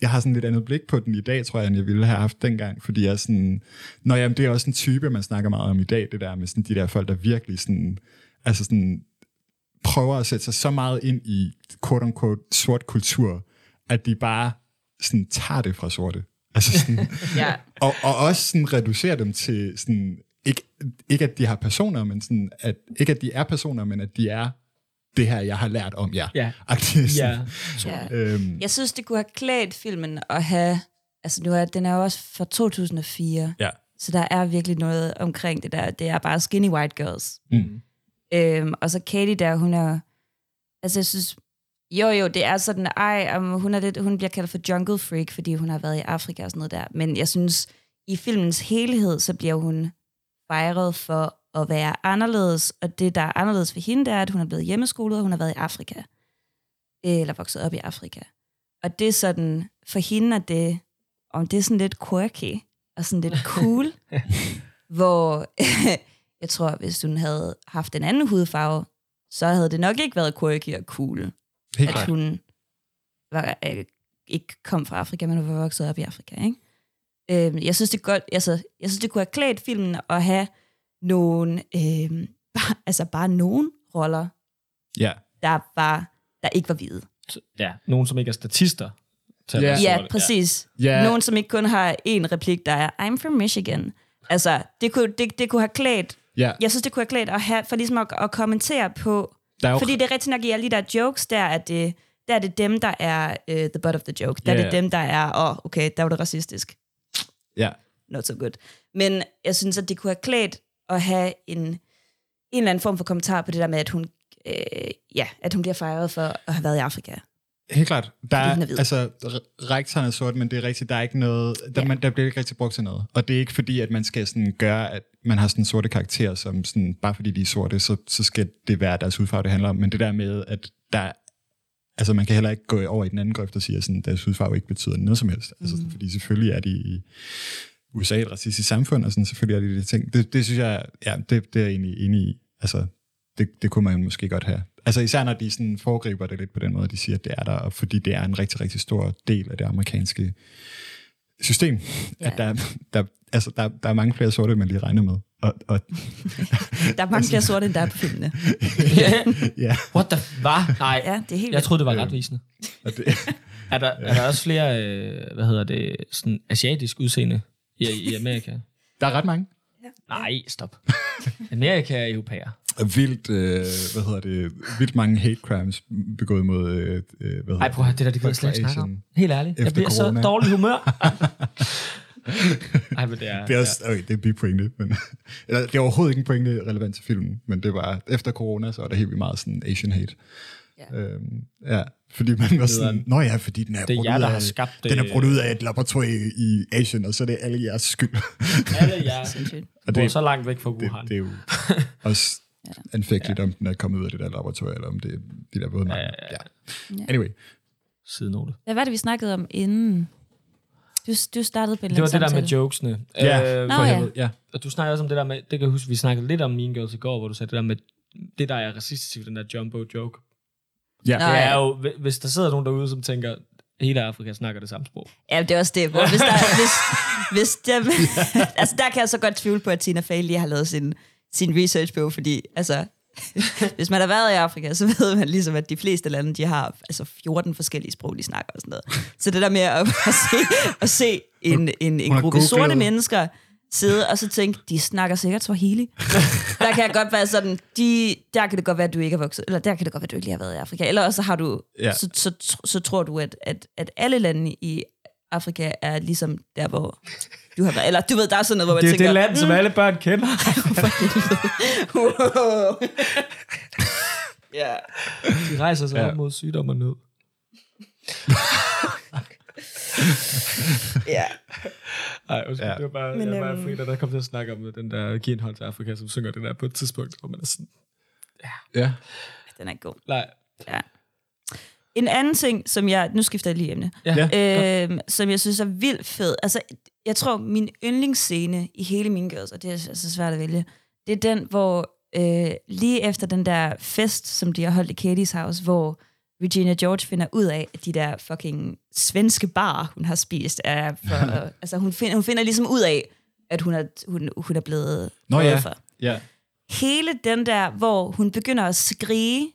jeg har sådan lidt andet blik på den i dag, tror jeg, end jeg ville have haft dengang, fordi jeg sådan, når jamen, det er også en type, man snakker meget om i dag, det der med sådan de der folk, der virkelig sådan, altså sådan, prøver at sætte sig så meget ind i quote-unquote sort kultur, at de bare sådan tager det fra sorte. Altså sådan, ja. og, og også sådan reducere dem til sådan, ikke, ikke at de har personer, men sådan, at, ikke at de er personer, men at de er det her, jeg har lært om jer. Ja. Agtigt, sådan. Ja. ja. Øhm, Jeg synes, det kunne have klædt filmen at have... Altså, nu er, den er jo også fra 2004, ja. så der er virkelig noget omkring det der. Det er bare skinny white girls. Mm. Øhm, og så Katie der, hun er... Altså, jeg synes... Jo, jo, det er sådan, ej, um, hun, er lidt, hun bliver kaldt for jungle freak, fordi hun har været i Afrika og sådan noget der. Men jeg synes, i filmens helhed, så bliver hun fejret for at være anderledes. Og det, der er anderledes for hende, det er, at hun er blevet hjemmeskolet, og hun har været i Afrika. Eller vokset op i Afrika. Og det er sådan, for hende er det, om det er sådan lidt quirky, og sådan lidt cool, hvor jeg tror, hvis hun havde haft en anden hudfarve, så havde det nok ikke været quirky og cool, Helt at klart. hun var, øh, ikke kom fra Afrika, men var vokset op i Afrika. Ikke? Øh, jeg synes, det godt, altså, jeg synes, det kunne have klædt filmen at have nogle, øh, bare, altså bare nogle roller, Ja. der var, der ikke var hvide. ja, nogen som ikke er statister. At Ja. Ja, præcis. Ja. Nogen, som ikke kun har én replik, der er, I'm from Michigan. Altså, det kunne, det, det kunne have klædt, ja. jeg synes, det kunne have klædt at have, for ligesom at, at kommentere på, Der er jo, fordi det er rigtigt nok i alle de der jokes, der er det, der er det dem, der er uh, the butt of the joke. Der Ja, er det dem, der er, åh, oh, okay, der var det racistisk. ja. Not so good. Men jeg synes, at det kunne have klædt at have en, en eller anden form for kommentar på det der med, at hun, øh, ja, at hun bliver fejret for at have været i Afrika. Helt klart. Der er, er altså, re- rektoren er sort, men det er rigtigt, der er ikke noget, der, Ja. man, der bliver ikke rigtig brugt til noget. Og det er ikke fordi, at man skal sådan gøre, at man har sådan sorte karakterer, som sådan, bare fordi de er sorte, så, så skal det være deres hudfarve, det handler om. Men det der med, at der altså man kan heller ikke gå over i den anden grøft og sige, at sådan, deres hudfarve ikke betyder noget som helst. Altså, sådan, fordi selvfølgelig er de USA et racistisk samfund, og sådan, selvfølgelig er de de ting. Det, det synes jeg, ja, det, det er jeg egentlig enig i. Altså, det, det kunne man måske godt have. Altså især når de sådan foregriber det lidt på den måde, de siger, at det er der, og fordi det er en rigtig, rigtig stor del af det amerikanske system, Ja. at der, der, altså, der, der er mange flere sorte, man lige regner med. Og, og, Der er mange flere sorte, end der er på filmene. ja, What the... Hvad? Nej, Ja, det er helt jeg troede, det var retvisende. og det, Er der, er der også flere, øh, hvad hedder det, sådan asiatisk udseende i, i Amerika? der er ret mange. Nej, stop. Amerika er europæer. Vildt, øh, hvad hedder det, vildt mange hate crimes begået mod, øh, øh, hvad Ej, prøv at høre, det der, det kan jeg slet ikke snakke om. Helt ærligt. Jeg Efter bliver corona. så dårlig humør. Ej, men det er... Det er, også, okay, det er bipointe, men eller, det er overhovedet ikke en pointe relevant til filmen, men det var efter corona, så var der helt vildt meget sådan Asian hate. Ja. Øhm, ja, fordi man var sådan, nå ja, fordi den er, Det er jer, ud der af, har skabt det. den er brudt ud af et laboratorium i Asien, og så er det alle jeres skyld. Alle jer sindssygt. og det, så langt væk fra det, Wuhan. det er jo også anfægteligt, om den er kommet ud af det der laboratorium, eller om det er de der våde Ja, ja, ja. ja. Anyway, Sidenote. Hvad var det, vi snakkede om inden? Du, du startede på en Det var det der med jokesene. Ja. Øh, Nå, ja. ja. Og du snakker også om det der med, det kan jeg huske, vi snakkede lidt om Mean Girls i går, hvor du sagde det der med, det der er racistisk ved den der jumbo joke. Ja. Nå, Det ja. er jo, hvi- hvis der sidder nogen derude, som tænker, hele Afrika snakker det samme sprog. Ja, det er også det. Hvor hvis der, hvis, hvis dem, altså der kan jeg så godt tvivle på, at Tina Fey lige har lavet sin, sin research på, fordi altså, hvis man har været i Afrika, så ved man ligesom, at de fleste lande, de har altså 14 forskellige sprog, de snakker og sådan noget. Så det der med at, at se, at se en, en, en gruppe sorte mennesker sidde og så tænke, de snakker sikkert Swahili. der kan godt være sådan, de, der kan det godt være, at du ikke er vokset, eller der kan det godt være, at du ikke lige har været i Afrika. Eller også har du, Ja. så, så, så, så tror du, at, at, at alle lande i Afrika er ligesom der, hvor du har været. Eller du ved, der er sådan noget, hvor man Det er tænker, det land, som alle børn kender. wow. ja. De rejser sig ja. op mod sygdom og nød. ja. Nej, undskyld, Ja. ja. det var bare, Men, jeg var øhm, Frida, der kom til at snakke om den der Giv en hånd til Afrika, som synger den der på et tidspunkt, hvor man er sådan, Ja. Den er god. nej, En anden ting, som jeg... Nu skifter jeg lige emne. ja, Ja. øh, som jeg synes er vildt fed. Altså, jeg tror, min yndlingsscene i hele min Girls, og det er altså svært at vælge, det er den, hvor øh, lige efter den der fest, som de har holdt i Katie's house, hvor Regina George finder ud af, at de der fucking svenske bar, hun har spist, er for... altså, hun finder, hun finder ligesom ud af, at hun er, hun, hun er blevet Nå ja. for Ja. hele den der, hvor hun begynder at skrige,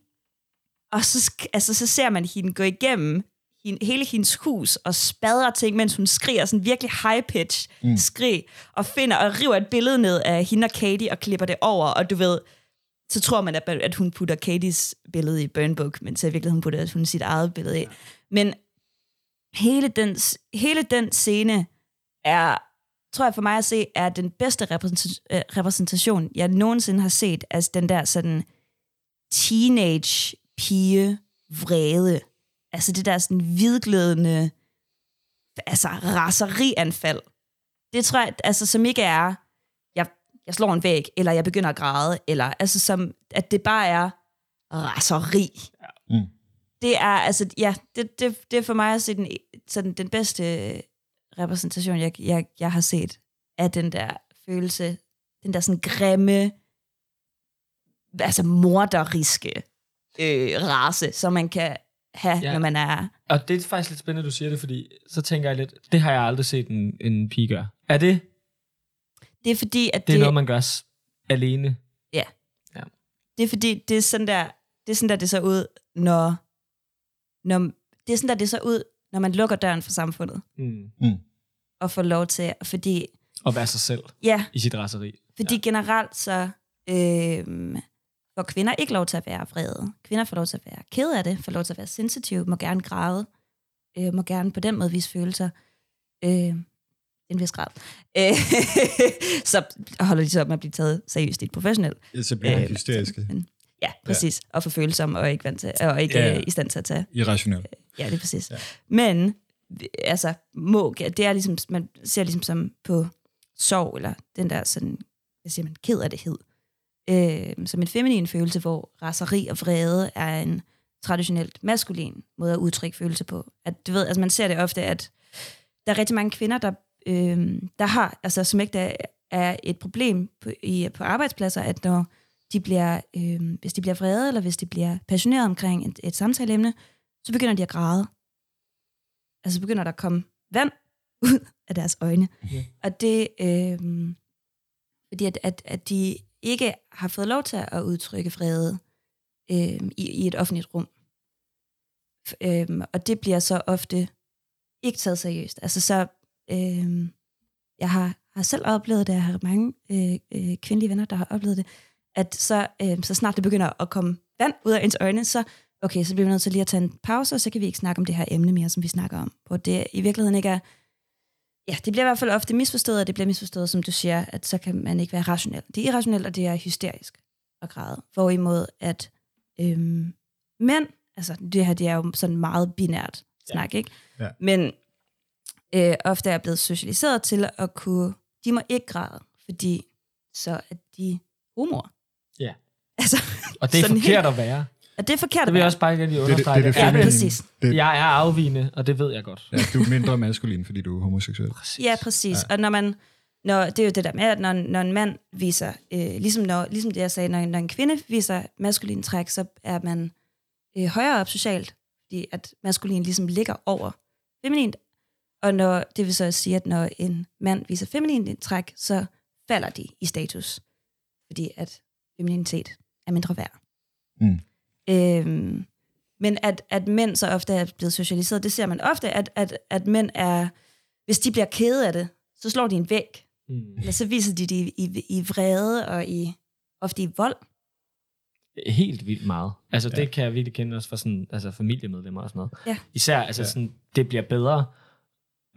og så, altså, så ser man hende gå igennem hende, hele hendes hus og spadrer ting, mens hun skriger sådan virkelig high-pitch mm. skrig, og finder og river et billede ned af hende og Katie og klipper det over, og du ved, så tror man, at, at hun putter Katies billede i Burn Book, men så i virkeligheden putter hun sit eget billede i. Men hele den, hele den scene er, tror jeg for mig at se, er den bedste repræsentation, øh, repræsentation, jeg nogensinde har set af den der sådan teenage pige vrede. Altså det der sådan hvidglødende, altså raserianfald. Det tror jeg, altså som ikke er, jeg, slår en væg, eller jeg begynder at græde, eller altså som, at det bare er raseri. Mm. Det er, altså, ja, det, det, det er for mig at se den, sådan den bedste repræsentation, jeg, jeg, jeg har set af den der følelse, den der sådan grimme, altså morderiske øh, race, som man kan have, ja. Ja. når man er... Og det er faktisk lidt spændende, du siger det, fordi så tænker jeg lidt, det har jeg aldrig set en, en pige gøre. Er det, Det er fordi, at det er det, noget, man gør s- alene? det er fordi, det er sådan der, det er sådan der, det ser ud, når, når det er sådan der, det ser ud, når man lukker døren for samfundet, Mm. og får lov til, fordi, At være sig selv ja, i sit raseri. Fordi ja. generelt så øh, får kvinder ikke lov til at være vrede. Kvinder får lov til at være ked af det, får lov til at være sensitive, må gerne græde, øh, må gerne på den måde vise følelser. Øh, en vis grad. Øh, så holder de så op med at blive taget seriøst i et professionelt. Så bliver Øh, hysteriske. Men, ja, præcis. Ja. Og for følsomme og ikke, vant til, og ikke Ja, ja, ja. i stand til at tage Irrationelt. Ja, det er præcis. Ja. Men, altså, må, det er ligesom, man ser ligesom som på sorg, eller den der sådan, hvad siger man, ked af det øh, som en feminin følelse, hvor raseri og vrede er en traditionelt maskulin måde at udtrykke følelse på. At, du ved, altså man ser det ofte, at der er rigtig mange kvinder, der, øh, der har, altså som ikke der er et problem på, i, på arbejdspladser, at når de bliver, øh, hvis de bliver vrede, eller hvis de bliver passionerede omkring et, et samtaleemne, så begynder de at græde. Altså begynder der at komme vand ud af deres øjne. Ja. Og det, øh, fordi at, at, at de ikke har fået lov til at udtrykke vrede øh, i, i et offentligt rum. Øh, og det bliver så ofte ikke taget seriøst. Altså så, øh, jeg har, har selv oplevet det, jeg har mange øh, øh, kvindelige venner, der har oplevet det, at så, øh, så snart det begynder at komme vand ud af ens øjne, så okay, så bliver vi nødt til lige at tage en pause, og så kan vi ikke snakke om det her emne mere, som vi snakker om. Hvor det i virkeligheden ikke er... Ja, det bliver i hvert fald ofte misforstået, og det bliver misforstået, som du siger, at så kan man ikke være rationel. Det er irrationelt, og det er hysterisk at græde. Hvorimod at øhm, mænd, altså det her, det er jo sådan meget binært snak, ikke? Ja. Men øh, ofte er blevet socialiseret til at kunne, de må ikke græde, fordi så er de homoer. Ja. Altså, Og det er forkert helt- at være. Og det er forkert Det at vil jeg være. også bare gerne lige Det er det- understrege. det er det Ja, feminine. præcis. Det, Jeg er afvigende, og det ved jeg godt. ja, du er mindre maskulin, fordi du er homoseksuel. Præcis. Ja, præcis. Ja. Og når man, når, det er jo det der med, at når, når en mand viser, øh, ligesom, når, ligesom det jeg sagde, når, når en kvinde viser maskulin træk, så er man øh, højere op socialt, fordi at maskulin ligesom ligger over feminint. Og når, det vil så sige, at når en mand viser feminin træk, så falder de i status. fordi at femininitet er mindre værd. Mm. Øhm, men at, at mænd så ofte er blevet socialiseret, det ser man ofte, at, at, at mænd er, hvis de bliver kede af det, så slår de en væg. Mm. Eller så viser de det i, i, i vrede og i, ofte i vold. Helt vildt meget. Altså, ja. det kan jeg virkelig kende også fra sådan, altså, familiemedlemmer og sådan noget. Ja. Især, altså, ja. sådan, det bliver bedre,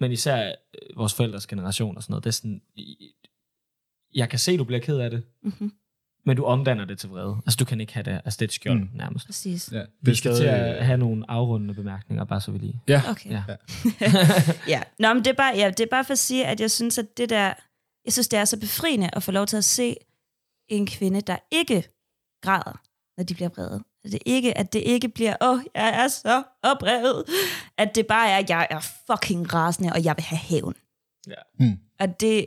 men især øh, vores forældres generation og sådan noget, det er sådan, jeg kan se, du bliver ked af det, Mm-hmm. men du omdanner det til vrede. Altså, du kan ikke have det, altså, det er et skjold Mm. mm. nærmest. Præcis. Ja, Vi skal til at have nogle afrundende bemærkninger, bare så vi lige... Ja, Okay. Ja. ja. Nå, men det er, bare, ja, det er bare for at sige, at jeg synes, at det der, jeg synes, det er så befriende at få lov til at se en kvinde, der ikke græder, når de bliver vrede. At det ikke, at det ikke bliver, åh, oh, jeg er så oprevet. At det bare er, jeg er fucking rasende, og jeg vil have hævn. Ja. Mm. Og det,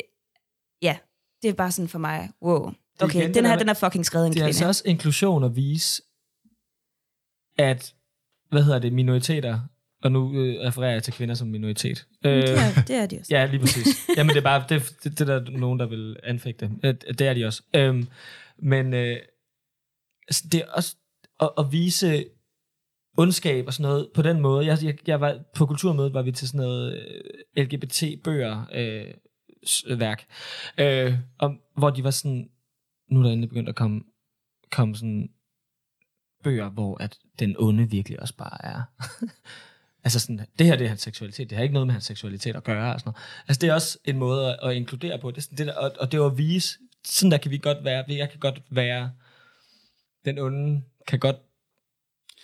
ja, det er bare sådan for mig, wow. er Okay, igen den her, den er fucking skrevet en Det er kvinde. altså også inklusion at vise, at, hvad hedder det, minoriteter, og nu øh, refererer jeg til kvinder som minoritet. Øh, det, er, det er de også. Ja, lige præcis. Jamen, det er bare, det, det, det er der nogen, der vil anfægte. Øh, Det er de også. Øhm, men øh, altså, det er også at, at vise ondskab og sådan noget på den måde. Jeg, jeg, jeg var på kulturmødet, var vi til sådan noget øh, LGBT-bøger øh, øh, værk, øh, om, hvor de var sådan, nu er der endelig begyndt at komme, komme sådan bøger, hvor at den onde virkelig også bare er Altså sådan, det her det er hans seksualitet, det har ikke noget med hans seksualitet at gøre. Og sådan noget. Altså det er også en måde at, at inkludere på. Det er sådan, det der, og, og det er at vise, sådan der kan vi godt være, jeg kan godt være, den onde kan godt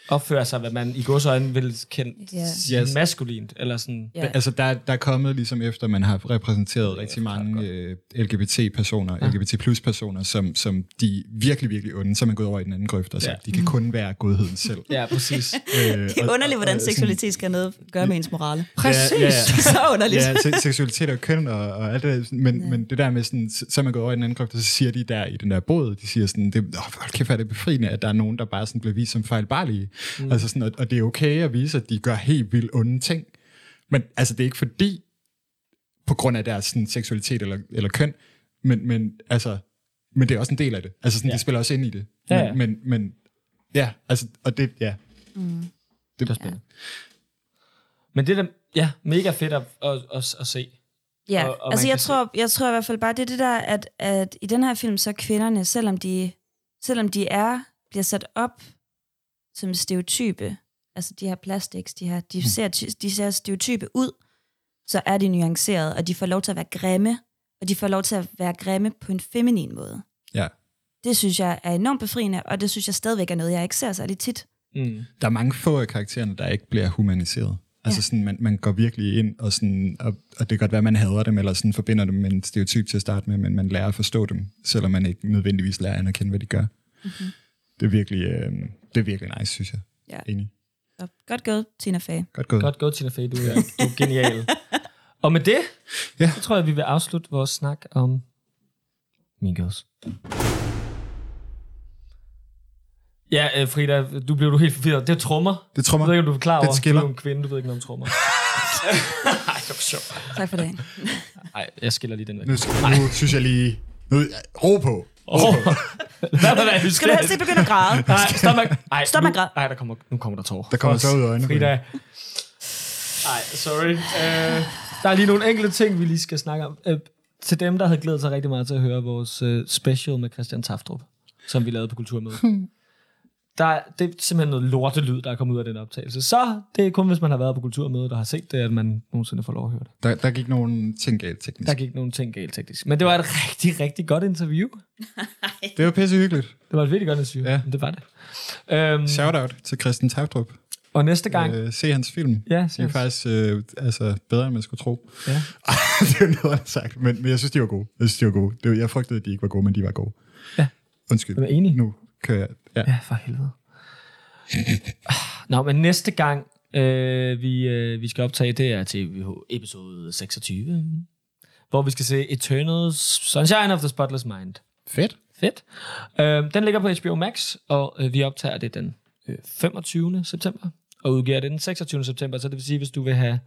opføre sig, hvad man i gods øjne vil kende Ja. yeah. Yes. maskulint, eller sådan, Ja. Altså, der, der er kommet, ligesom efter man har repræsenteret rigtig mange øh, LGBT-personer. Ja. LGBT plus personer, som, som de virkelig, virkelig onde, så er man gået over i den anden grøft, og så Ja. de kan kun være godheden selv. ja, præcis. Øh, Det er underligt, hvordan og seksualitet skal noget gøre med ens morale. Præcis. Ja, ja, ja. så underligt. Ja, se- seksualitet og køn og, og alt det, men, Ja. men det der med sådan, så er man gået over i den anden grøft, og så siger de der i den der båd, de siger sådan, det, åh, hold kæft, er det befriende, at der er nogen, der bare sådan bliver vist som fejlbarlige. Mm. Altså sådan, og, og det er okay at vise, at de gør helt vildt onde ting, men altså det er ikke fordi, på grund af deres sådan, seksualitet eller, eller køn, men, men altså, men det er også en del af det. Altså sådan, ja. Ja. de spiller også ind i det. Ja, men, ja. men, men ja, altså, og det, ja. Mm. Det er spændende. Men det er da, ja, mega fedt at, at, at, at se. Ja, Og- og altså jeg tror, jeg tror i hvert fald bare, det er det der, at, at i den her film, så er kvinderne, selvom de, selvom de er, bliver sat op som stereotype, altså de her plastics, de, her, de, ser, ty- de ser stereotype ud, så er de nuancerede, og de får lov til at være grimme, og de får lov til at være grimme på en feminin måde. Ja. Det synes jeg er enormt befriende, og det synes jeg stadigvæk er noget, jeg ikke ser særlig tit. Mm. Der er mange få af karaktererne, der ikke bliver humaniseret. Altså Ja. sådan, man, man går virkelig ind, og, sådan, og, og det kan godt være, at man hader dem, eller sådan forbinder dem med en stereotyp til at starte med, men man lærer at forstå dem, selvom man ikke nødvendigvis lærer at anerkende, hvad de gør. Mm-hmm. Det er virkelig, øh, det er virkelig nice, synes jeg. Ja. Enig. Så godt gået, Tina Fey. Godt gået. Godt gået, Tina Fey, du er, du er genial. Og med det, Ja. så tror jeg, vi vil afslutte vores snak om Mean Girls. Ja, øh, Frida, du blev du helt forvirret. Det er trommer. Det tror Jeg ved ikke, om du er klar Det over. skiller. Du er en kvinde, du ved ikke noget om trommer. Ej, det var sjovt. Tak for det. Ej, jeg skiller lige den væk. Nu, nu synes jeg lige... Nu, ro på. Oh. Hvad var det, Skal du helst ikke begynde at græde? Nej, stop med, ej, Stop med nu, græd. Ej, der kommer, nu kommer der tår. Der kommer tårer ud af øjnene Frida. Ej, sorry. Uh, der er lige nogle enkelte ting, vi lige skal snakke om. Uh, til dem, der havde glædet sig rigtig meget til at høre vores uh, special med Christian Taftrup, som vi lavede på Kulturmødet. Der, er- det er simpelthen noget lortelyd, der er kommet ud af den optagelse. Så det er kun, hvis man har været på Kulturmødet og har set det, at man nogensinde får lov at høre det. Der, der gik nogle ting galt teknisk. Der gik nogle ting galt teknisk. Men det var et rigtig, rigtig godt interview. Det var pisse hyggeligt. Det var et virkelig godt interview. Ja. Det var det. Um, Shout-out til Christian Taftrup. og næste gang... Øh, se hans film. ja, De er faktisk øh, altså, bedre, end man skulle tro. ja. det er noget, jeg har sagt. Men, men jeg synes, de var gode. Jeg synes, de var gode. Det var, jeg frygtede, at de ikke var gode, men de var gode. Ja. Undskyld. Jeg er enig. Nu kører jeg. Ja. Ja, for helvede. Nå, men næste gang, øh, vi, øh, vi skal optage, det er til episode 26, hvor vi skal se Eternal Sunshine of the Spotless Mind. Fedt. Fedt. Øh, den ligger på HBO Max, og øh, vi optager det den øh, 25. september, og udgiver det den 26. september, så det vil sige, hvis du vil have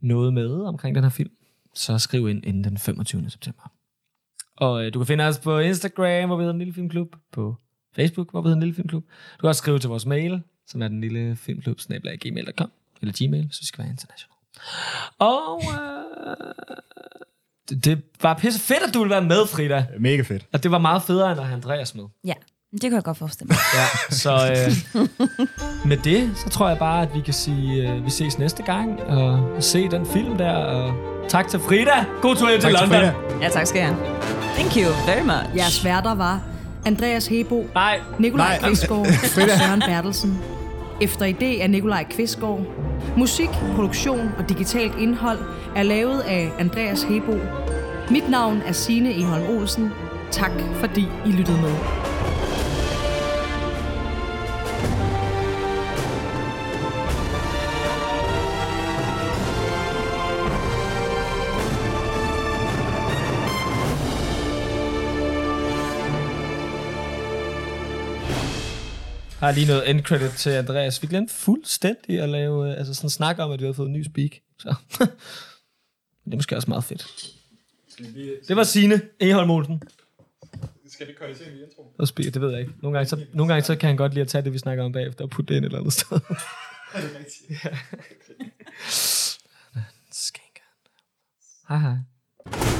noget med omkring den her film, så skriv ind inden den 25. september. Og øh, du kan finde os på Instagram, hvor vi hedder Den Lille Filmklub. På Facebook, hvor vi hedder Den Lille Filmklub. Du kan også skrive til vores mail, som er den lille filmklub, gmail.com. Eller gmail, hvis du skal være international. Og øh, det, det var pisse fedt, at du ville være med, Frida. Mega fedt. Og det var meget federe, end at have Andreas med. Ja, det kan jeg godt forestille mig. Ja, så øh, med det, så tror jeg bare, at vi kan sige, øh, vi ses næste gang, og se den film der, og tak til Frida. God tur hjem til Tak til London. Frida. Ja, tak skal jeg have. Thank you very much. Jeres værter var Andreas Hebo, Nej, Nikolaj Nej. Kvistgaard og Søren Bertelsen. Efter idé af Nikolaj Kvistgaard. Musik, produktion og digitalt indhold er lavet af Andreas Hebo. Mit navn er Signe Eholm Olsen. Tak fordi I lyttede med. Har lige noget end credit til Andreas. Vi glemte fuldstændig at lave, øh, altså sådan snakke om, at vi havde fået en ny speak. Så. det er måske også meget fedt. Det var Signe Eholm Olsen. Skal vi køre i intro? Og speak, det ved jeg ikke. Nogle gange, så, nogle gange så kan han godt lide at tage det, vi snakker om bagefter, og putte det ind et eller andet sted. Er det rigtigt? Skænker. Hej hej.